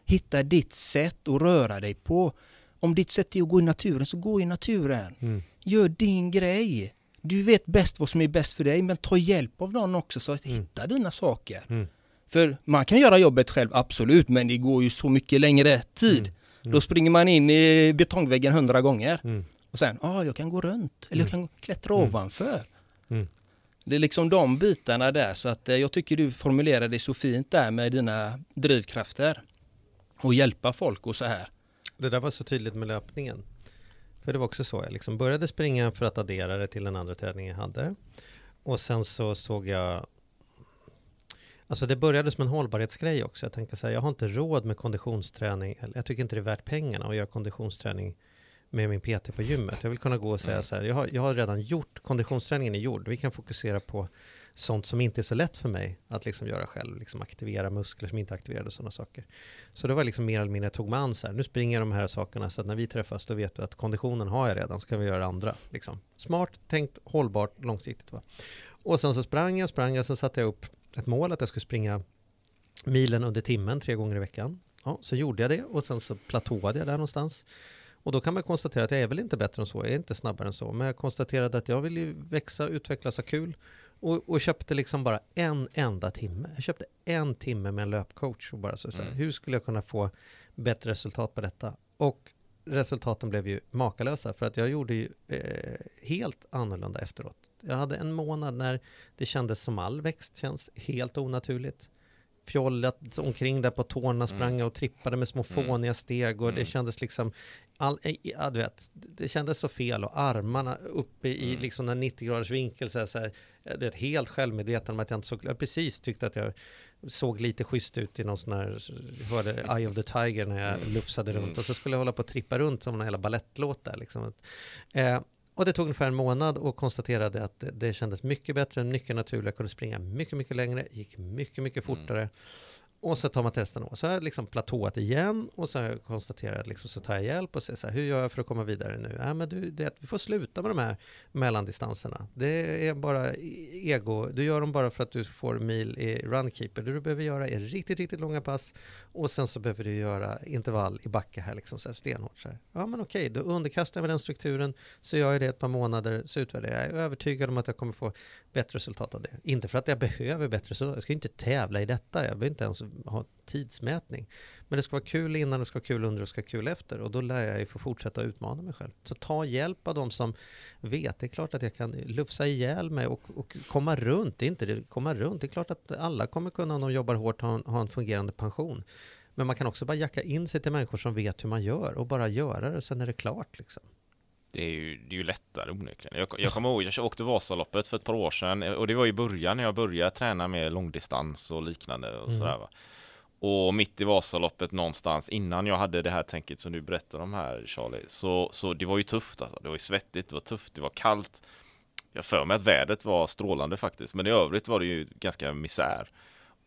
hitta ditt sätt att röra dig på. Om ditt sätt är att gå i naturen, så gå i naturen. Mm. Gör din grej. Du vet bäst vad som är bäst för dig, men ta hjälp av någon också så att Mm. hitta dina saker. För man kan göra jobbet själv, absolut, men det går ju så mycket längre tid. Mm. Mm. Då springer man in i betongväggen hundra gånger. Mm. Och sen, ja, ah, jag kan gå runt, eller jag kan klättra Mm. ovanför. Mm. Det är liksom de bitarna där, så att eh, jag tycker du formulerade det så fint där med dina drivkrafter. Och hjälpa folk och så här. Det där var så tydligt med löpningen. För det var också så, jag liksom började springa för att addera det till den andra träningen jag hade. Och sen så såg jag Alltså det började som en hållbarhetsgrej också. Jag tänker så här, jag har inte råd med konditionsträning. Jag tycker inte det är värt pengarna att göra konditionsträning med min PT på gymmet. Jag vill kunna gå och säga så här, jag har, jag har redan gjort, konditionsträningen är gjord. Vi kan fokusera på sånt som inte är så lätt för mig att liksom göra själv. Liksom aktivera muskler som inte är aktiverade och sådana saker. Så det var liksom mer eller mindre, jag tog mig an så här, nu springer jag de här sakerna så att när vi träffas då vet du att konditionen har jag redan, så kan vi göra det andra. Liksom. Smart, tänkt, hållbart, långsiktigt. Va? Och sen så sprang jag, sprang jag, så satte jag upp ett mål att jag skulle springa milen under timmen tre gånger i veckan. Ja, så gjorde jag det och sen så platåade jag där någonstans. Och då kan man konstatera att jag är väl inte bättre än så, jag är inte snabbare än så. Men jag konstaterade att jag vill ju växa, utvecklas, ha kul. Och, och köpte liksom bara en enda timme. Jag köpte en timme med en löpcoach. Och bara så, så här, Mm. hur skulle jag kunna få bättre resultat på detta? Och resultaten blev ju makalösa för att jag gjorde ju eh, helt annorlunda efteråt. Jag hade en månad när det kändes som all växt känns helt onaturligt. Fjollat omkring där på tårna, sprang jag och trippade med små Mm. fåniga steg och det Mm. kändes liksom all, eh, ja, du vet, det kändes så fel och armarna uppe i Mm. liksom en 90 graders vinkel så här, så här, det är helt självmedveten om att jag inte såg, jag precis tyckte att jag såg lite schysst ut i någon sån här, hörde Eye of the Tiger när jag Mm. lufsade runt Mm. och så skulle jag hålla på att trippa runt som en hela ballettlåt där liksom. Eh, och det tog ungefär en månad och konstaterade att det, det kändes mycket bättre, mycket naturligt, jag kunde springa mycket, mycket längre, gick mycket, mycket Mm. Och så tar man testen och Så har jag liksom platåat igen och så har jag konstaterat liksom, så tar jag hjälp och säger så här, hur gör jag för att komma vidare nu? Ja, men du, det, vi får sluta med de här mellandistanserna. Det är bara e-, ego, du gör dem bara för att du får mil i runkeeper. Det du behöver göra är riktigt, riktigt långa pass och sen så behöver du göra intervall i backe här liksom så här stenhårt. Så här. Ja men okej, då underkastar jag mig den strukturen, så gör jag det ett par månader, så utvärderar jag. Jag är övertygad om att jag kommer få bättre resultat av det. Inte för att jag behöver bättre resultat, jag ska ju inte tävla i detta, jag behöver inte ens ha tidsmätning. Men det ska vara kul innan, det ska vara kul under och det ska vara kul efter. Och då lär jag ju få fortsätta utmana mig själv. Så ta hjälp av de som vet. Det är klart att jag kan lufsa ihjäl mig och, och komma runt. Det är inte det, komma runt. Det är klart att alla kommer kunna, om de jobbar hårt, ha en, ha en fungerande pension. Men man kan också bara jacka in sig till människor som vet hur man gör och bara göra det, sen är det klart liksom. Det är ju, det är ju lättare onekligen. Jag, jag kommer ihåg, jag åkte Vasaloppet för ett par år sedan och det var i början när jag började träna med långdistans och liknande och Mm. sådär va. Och mitt i Vasaloppet någonstans innan jag hade det här tänket som du berättar om här Charlie, så, så det var ju tufft alltså. Det var ju svettigt, det var tufft, det var kallt. Jag för mig att vädret var strålande faktiskt, men i övrigt var det ju ganska misär.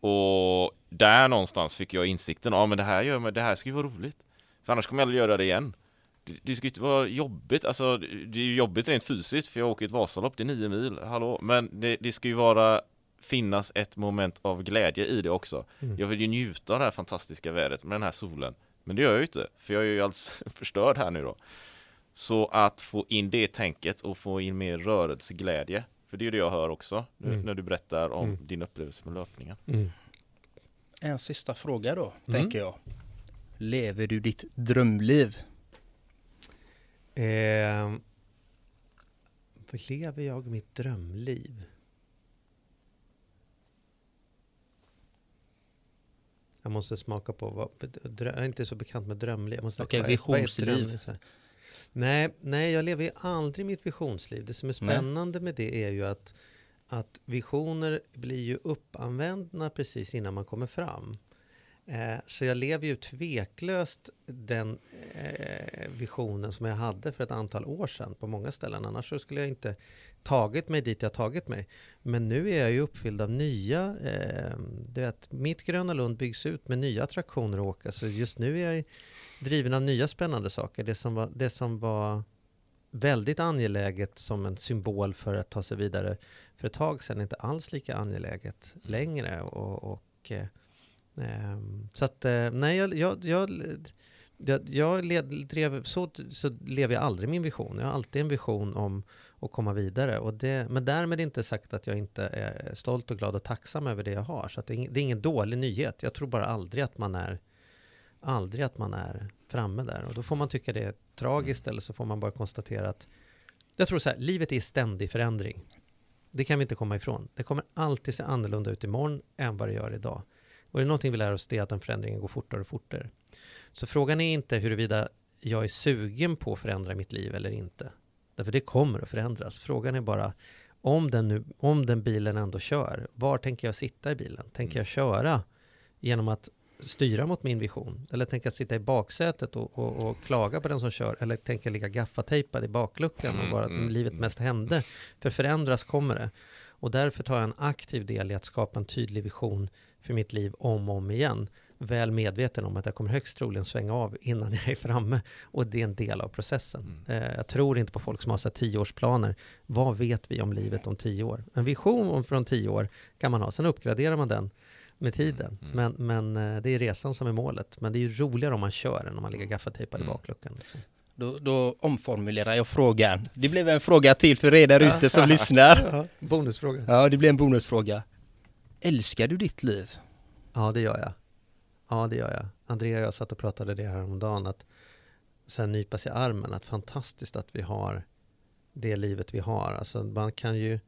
Och där någonstans fick jag insikten, ja men det här gör mig, det här ska ju vara roligt. För annars kommer jag aldrig göra det igen. Det, det ska ju inte vara jobbigt, alltså det är ju jobbigt rent fysiskt för jag åker ett Vasalopp, det är nio mil, hallå, men det, det ska ju vara finnas ett moment av glädje i det också. Mm. Jag vill ju njuta av det här fantastiska vädret med den här solen. Men det gör jag ju inte, för jag är ju alldeles [LAUGHS] förstörd här nu då. Så att få in det tänket och få in mer rörelseglädje, för det är ju det jag hör också nu, Mm. när du berättar om Mm. din upplevelse med löpningen. En sista fråga då, Mm. tänker jag. Lever du ditt drömliv? Eh, lever jag mitt drömliv? Jag måste smaka på vad, drö, jag är inte så bekant med drömliv. Jag måste, Okej, ett visionsliv. Nej, nej, jag lever ju aldrig mitt visionsliv. Det som är Nej. spännande med det är ju att, att visioner blir ju uppanvända precis innan man kommer fram. Eh, så jag lever ju tveklöst den eh, visionen som jag hade för ett antal år sedan på många ställen. Annars så skulle jag inte tagit mig dit jag tagit mig. Men nu är jag ju uppfylld av nya, eh, du vet, mitt Gröna Lund byggs ut med nya attraktioner att åka. Så just nu är jag driven av nya spännande saker. Det som var, det som var väldigt angeläget som en symbol för att ta sig vidare för ett tag sedan är inte alls lika angeläget längre. Och, och eh, Ehm, så att, eh, nej, jag, jag, jag, jag, jag led, drev, så, så lever jag aldrig min vision. Jag har alltid en vision om att komma vidare. Och det, men därmed inte sagt att jag inte är stolt och glad och tacksam över det jag har. Så att det, är det är ingen dålig nyhet. Jag tror bara aldrig att man är aldrig att man är framme där. Och då får man tycka det är tragiskt eller så får man bara konstatera att jag tror så här, livet är i ständig förändring. Det kan vi inte komma ifrån. Det kommer alltid se annorlunda ut imorgon än vad det gör idag. Och det är någonting vi lär oss det är att den förändringen går fortare och fortare. Så frågan är inte huruvida jag är sugen på att förändra mitt liv eller inte. Därför det kommer att förändras. Frågan är bara om den, nu, om den bilen ändå kör, var tänker jag sitta i bilen? Tänker jag köra genom att styra mot min vision? Eller tänker jag sitta i baksätet och, och, och klaga på den som kör? Eller tänker jag ligga gaffatejpad i bakluckan och bara att livet mest hände? För förändras kommer det. Och därför tar jag en aktiv del i att skapa en tydlig vision för mitt liv om och om igen. Väl medveten om att jag kommer högst troligen svänga av innan [LAUGHS] jag är framme. Och det är en del av processen. Eh, jag tror inte på folk som har så tioårsplaner. Vad vet vi om livet om tio år? En vision om från tio år kan man ha. Sen uppgraderar man den med tiden. Men, men eh, det är resan som är målet. Men det är ju roligare om man kör än om man ligger gaffatejpad i bakluckan. Liksom. Då, då omformulerar jag frågan. Det blev en fråga till för er där ute som lyssnar. [LAUGHS] Ja, bonusfråga. Ja, det blir en bonusfråga. Älskar du ditt liv? Ja, det gör jag. Ja, det gör jag. Andrea och jag satt och pratade det här om dagen att sen nypas i armen, att fantastiskt att vi har det livet vi har. Alltså man kan ju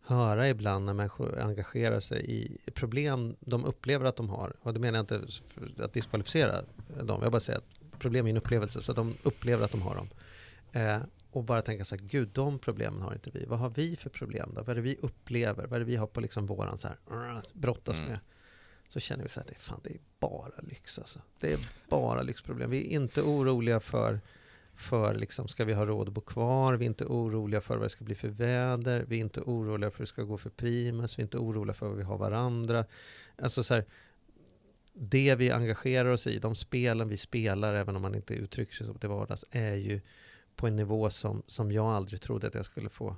höra ibland när människor engagerar sig i problem de upplever att de har. Och det menar jag inte att diskvalificera dem. Jag bara säger att problem är en upplevelse, så de upplever att de har dem. Eh, och bara tänka så här, gud, de problemen har inte vi. Vad har vi för problem då? Vad är det vi upplever? Vad är det vi har på liksom våran så här, brottas Mm. med? Så känner vi så här, det är, fan, det är bara lyx alltså. Det är bara lyxproblem. Vi är inte oroliga för, för liksom, ska vi ha råd att bo kvar? Vi är inte oroliga för vad det ska bli för väder. Vi är inte oroliga för hur det ska gå för Primus. Vi är inte oroliga för vad vi har varandra. Alltså så här, det vi engagerar oss i, de spelen vi spelar, även om man inte uttrycker sig så till vardags, är ju på en nivå som, som jag aldrig trodde att jag skulle få.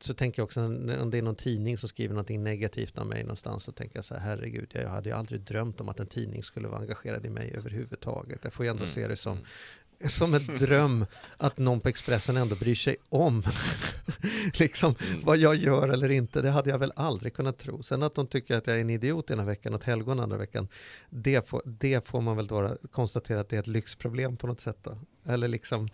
Så tänker jag också, om det är någon tidning som skriver någonting negativt om mig någonstans, så tänker jag så här, herregud, jag hade ju aldrig drömt om att en tidning skulle vara engagerad i mig överhuvudtaget. Jag får ju ändå Mm. se det som, som en [LAUGHS] dröm att någon på Expressen ändå bryr sig om [LAUGHS] liksom, Mm. vad jag gör eller inte. Det hade jag väl aldrig kunnat tro. Sen att de tycker att jag är en idiot ena veckan och ett helgon andra veckan, det får, det får man väl då konstatera att det är ett lyxproblem på något sätt. Då. Eller liksom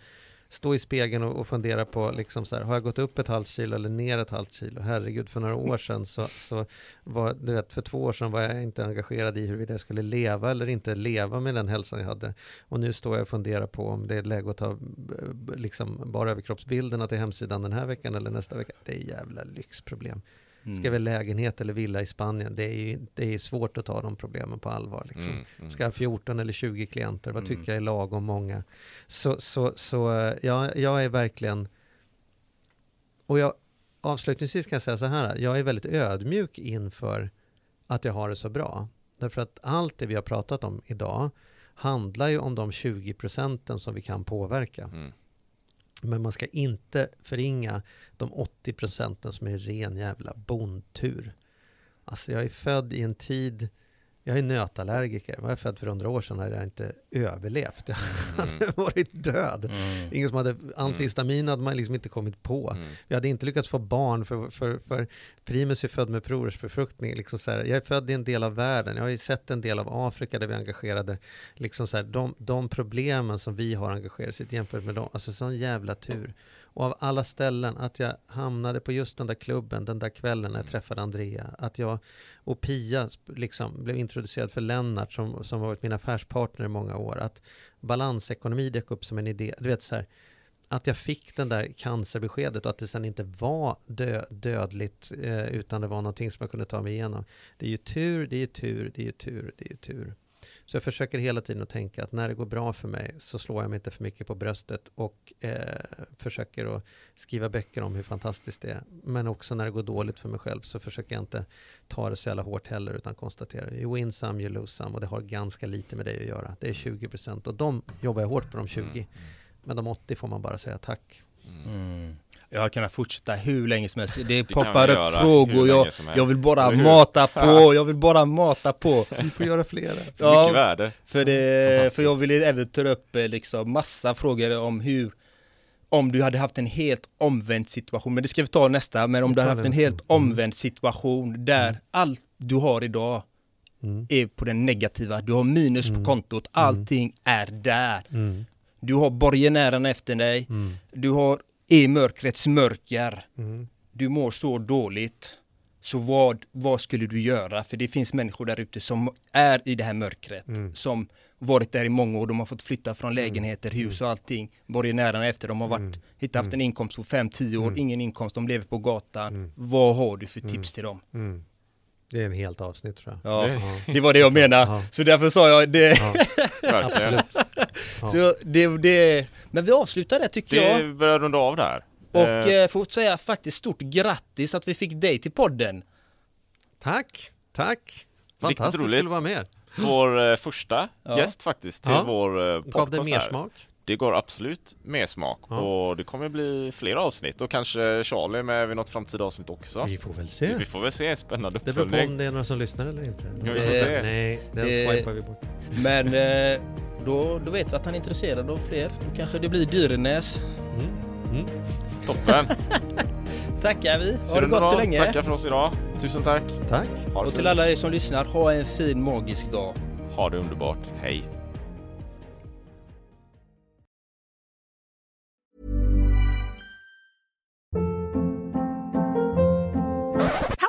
stå i spegeln och, och fundera på, liksom så här, har jag gått upp ett halvt kilo eller ner ett halvt kilo? Herregud, för några år sedan så, så var, du vet, för två år sedan var jag inte engagerad i huruvida jag skulle leva eller inte leva med den hälsan jag hade. Och nu står jag och funderar på om det är läge att ta eh, liksom, bara överkroppsbilderna till hemsidan den här veckan eller nästa vecka. Det är jävla lyxproblem. Mm. Ska vi lägenhet eller villa i Spanien? Det är det är svårt att ta de problemen på allvar. Liksom. Mm, mm. Ska jag ha 14 eller 20 klienter? Vad Mm. tycker jag är lagom många? Så, så, så eh, ja, jag är verkligen... Och jag, avslutningsvis kan jag säga så här, jag är väldigt ödmjuk inför att jag har det så bra. Därför att allt det vi har pratat om idag handlar ju om de 20 procenten som vi kan påverka. Men man ska inte förringa de 80 procenten som är ren jävla bondtur. Alltså jag är född i en tid, jag är nötallergiker. Var jag född för hundra år sedan hade jag inte överlevt. Jag hade [LAUGHS] varit död. Mm. Ingen som hade antihistamin hade man liksom inte kommit på. Mm. Vi hade inte lyckats få barn för, för, för Primus är född med provrörsbefruktning. Liksom så här, jag är född i en del av världen. Jag har ju sett en del av Afrika där vi engagerade. Liksom så här, de, de problemen som vi har engagerat sig i jämfört med dem. Alltså sån jävla tur. Och av alla ställen, att jag hamnade på just den där klubben den där kvällen när jag träffade Andrea. Att jag och Pia liksom blev introducerad för Lennart som, som varit min affärspartner i många år. Att balansekonomi dök upp som en idé. Du vet så här, att jag fick den där cancerbeskedet och att det sen inte var dö, dödligt eh, utan det var någonting som jag kunde ta mig igenom. Det är ju tur, det är ju tur, det är ju tur, det är ju tur. Så jag försöker hela tiden att tänka att när det går bra för mig så slår jag mig inte för mycket på bröstet och eh, försöker att skriva böcker om hur fantastiskt det är. Men också när det går dåligt för mig själv så försöker jag inte ta det så jävla hårt heller utan konstatera you win some, you lose some och det har ganska lite med det att göra. Det är 20 procent och de jobbar jag hårt på de 20. Men de 80 får man bara säga tack. Mm. Jag har kunnat fortsätta hur länge som helst. Det poppar upp göra frågor, jag, jag vill bara mata på, jag vill bara mata på. Vi får göra flera. Ja. Mycket värde. För, det, för jag ville även ta upp eh, liksom massa frågor om hur om du hade haft en helt omvänd situation, men det ska vi ta nästa, men om du hade haft en helt. Mm. omvänd situation där allt du har idag Mm. är på den negativa, du har minus på kontot, allting är där. Mm. Du har borgenärerna efter dig, Mm. du har i mörkrets mörker, Mm. du mår så dåligt. Så vad, vad skulle du göra? För det finns människor där ute som är i det här mörkret, Mm. som varit där i många år, de har fått flytta från lägenheter, hus och allting. Borgenärerna efter, de har varit, Mm. hittat haft en inkomst på 5-10 år, Mm. ingen inkomst, de lever på gatan. Mm. Vad har du för Mm. tips till dem? Mm. Det är en helt avsnitt tror jag. Ja, Ja. det var det jag menade. Ja. Så därför sa jag det. Ja. [LAUGHS] Ja. Så det, det, men vi avslutar där tycker jag. Vi börjar runda av där. Och Eh, eh, får säga faktiskt stort grattis att vi fick dig till podden. Tack, tack. Fantastiskt roligt. att vara med. Vår eh, första Ja. gäst faktiskt till Ja. vår eh, podcast Gav det mer smak? Det går absolut mer smak Ja. och det kommer bli fler avsnitt och kanske Charlie med vid något framtida avsnitt också. Vi får väl se. Vi får väl se, spännande Det beror på uppföljning. om det är några som lyssnar eller inte. Ja, vi får Eh, se. Nej, den Eh, swipar vi bort. Men eh, då, då vet vi att han är intresserad av fler. Då kanske det blir Dyrenäs. Mm. Mm. Toppen! [LAUGHS] Tackar vi. Så Ha det gott så länge. Tackar för oss idag. Tusen tack. Tack. Det, Och till alla er som lyssnar, ha en fin magisk dag. ha det underbart. Hej!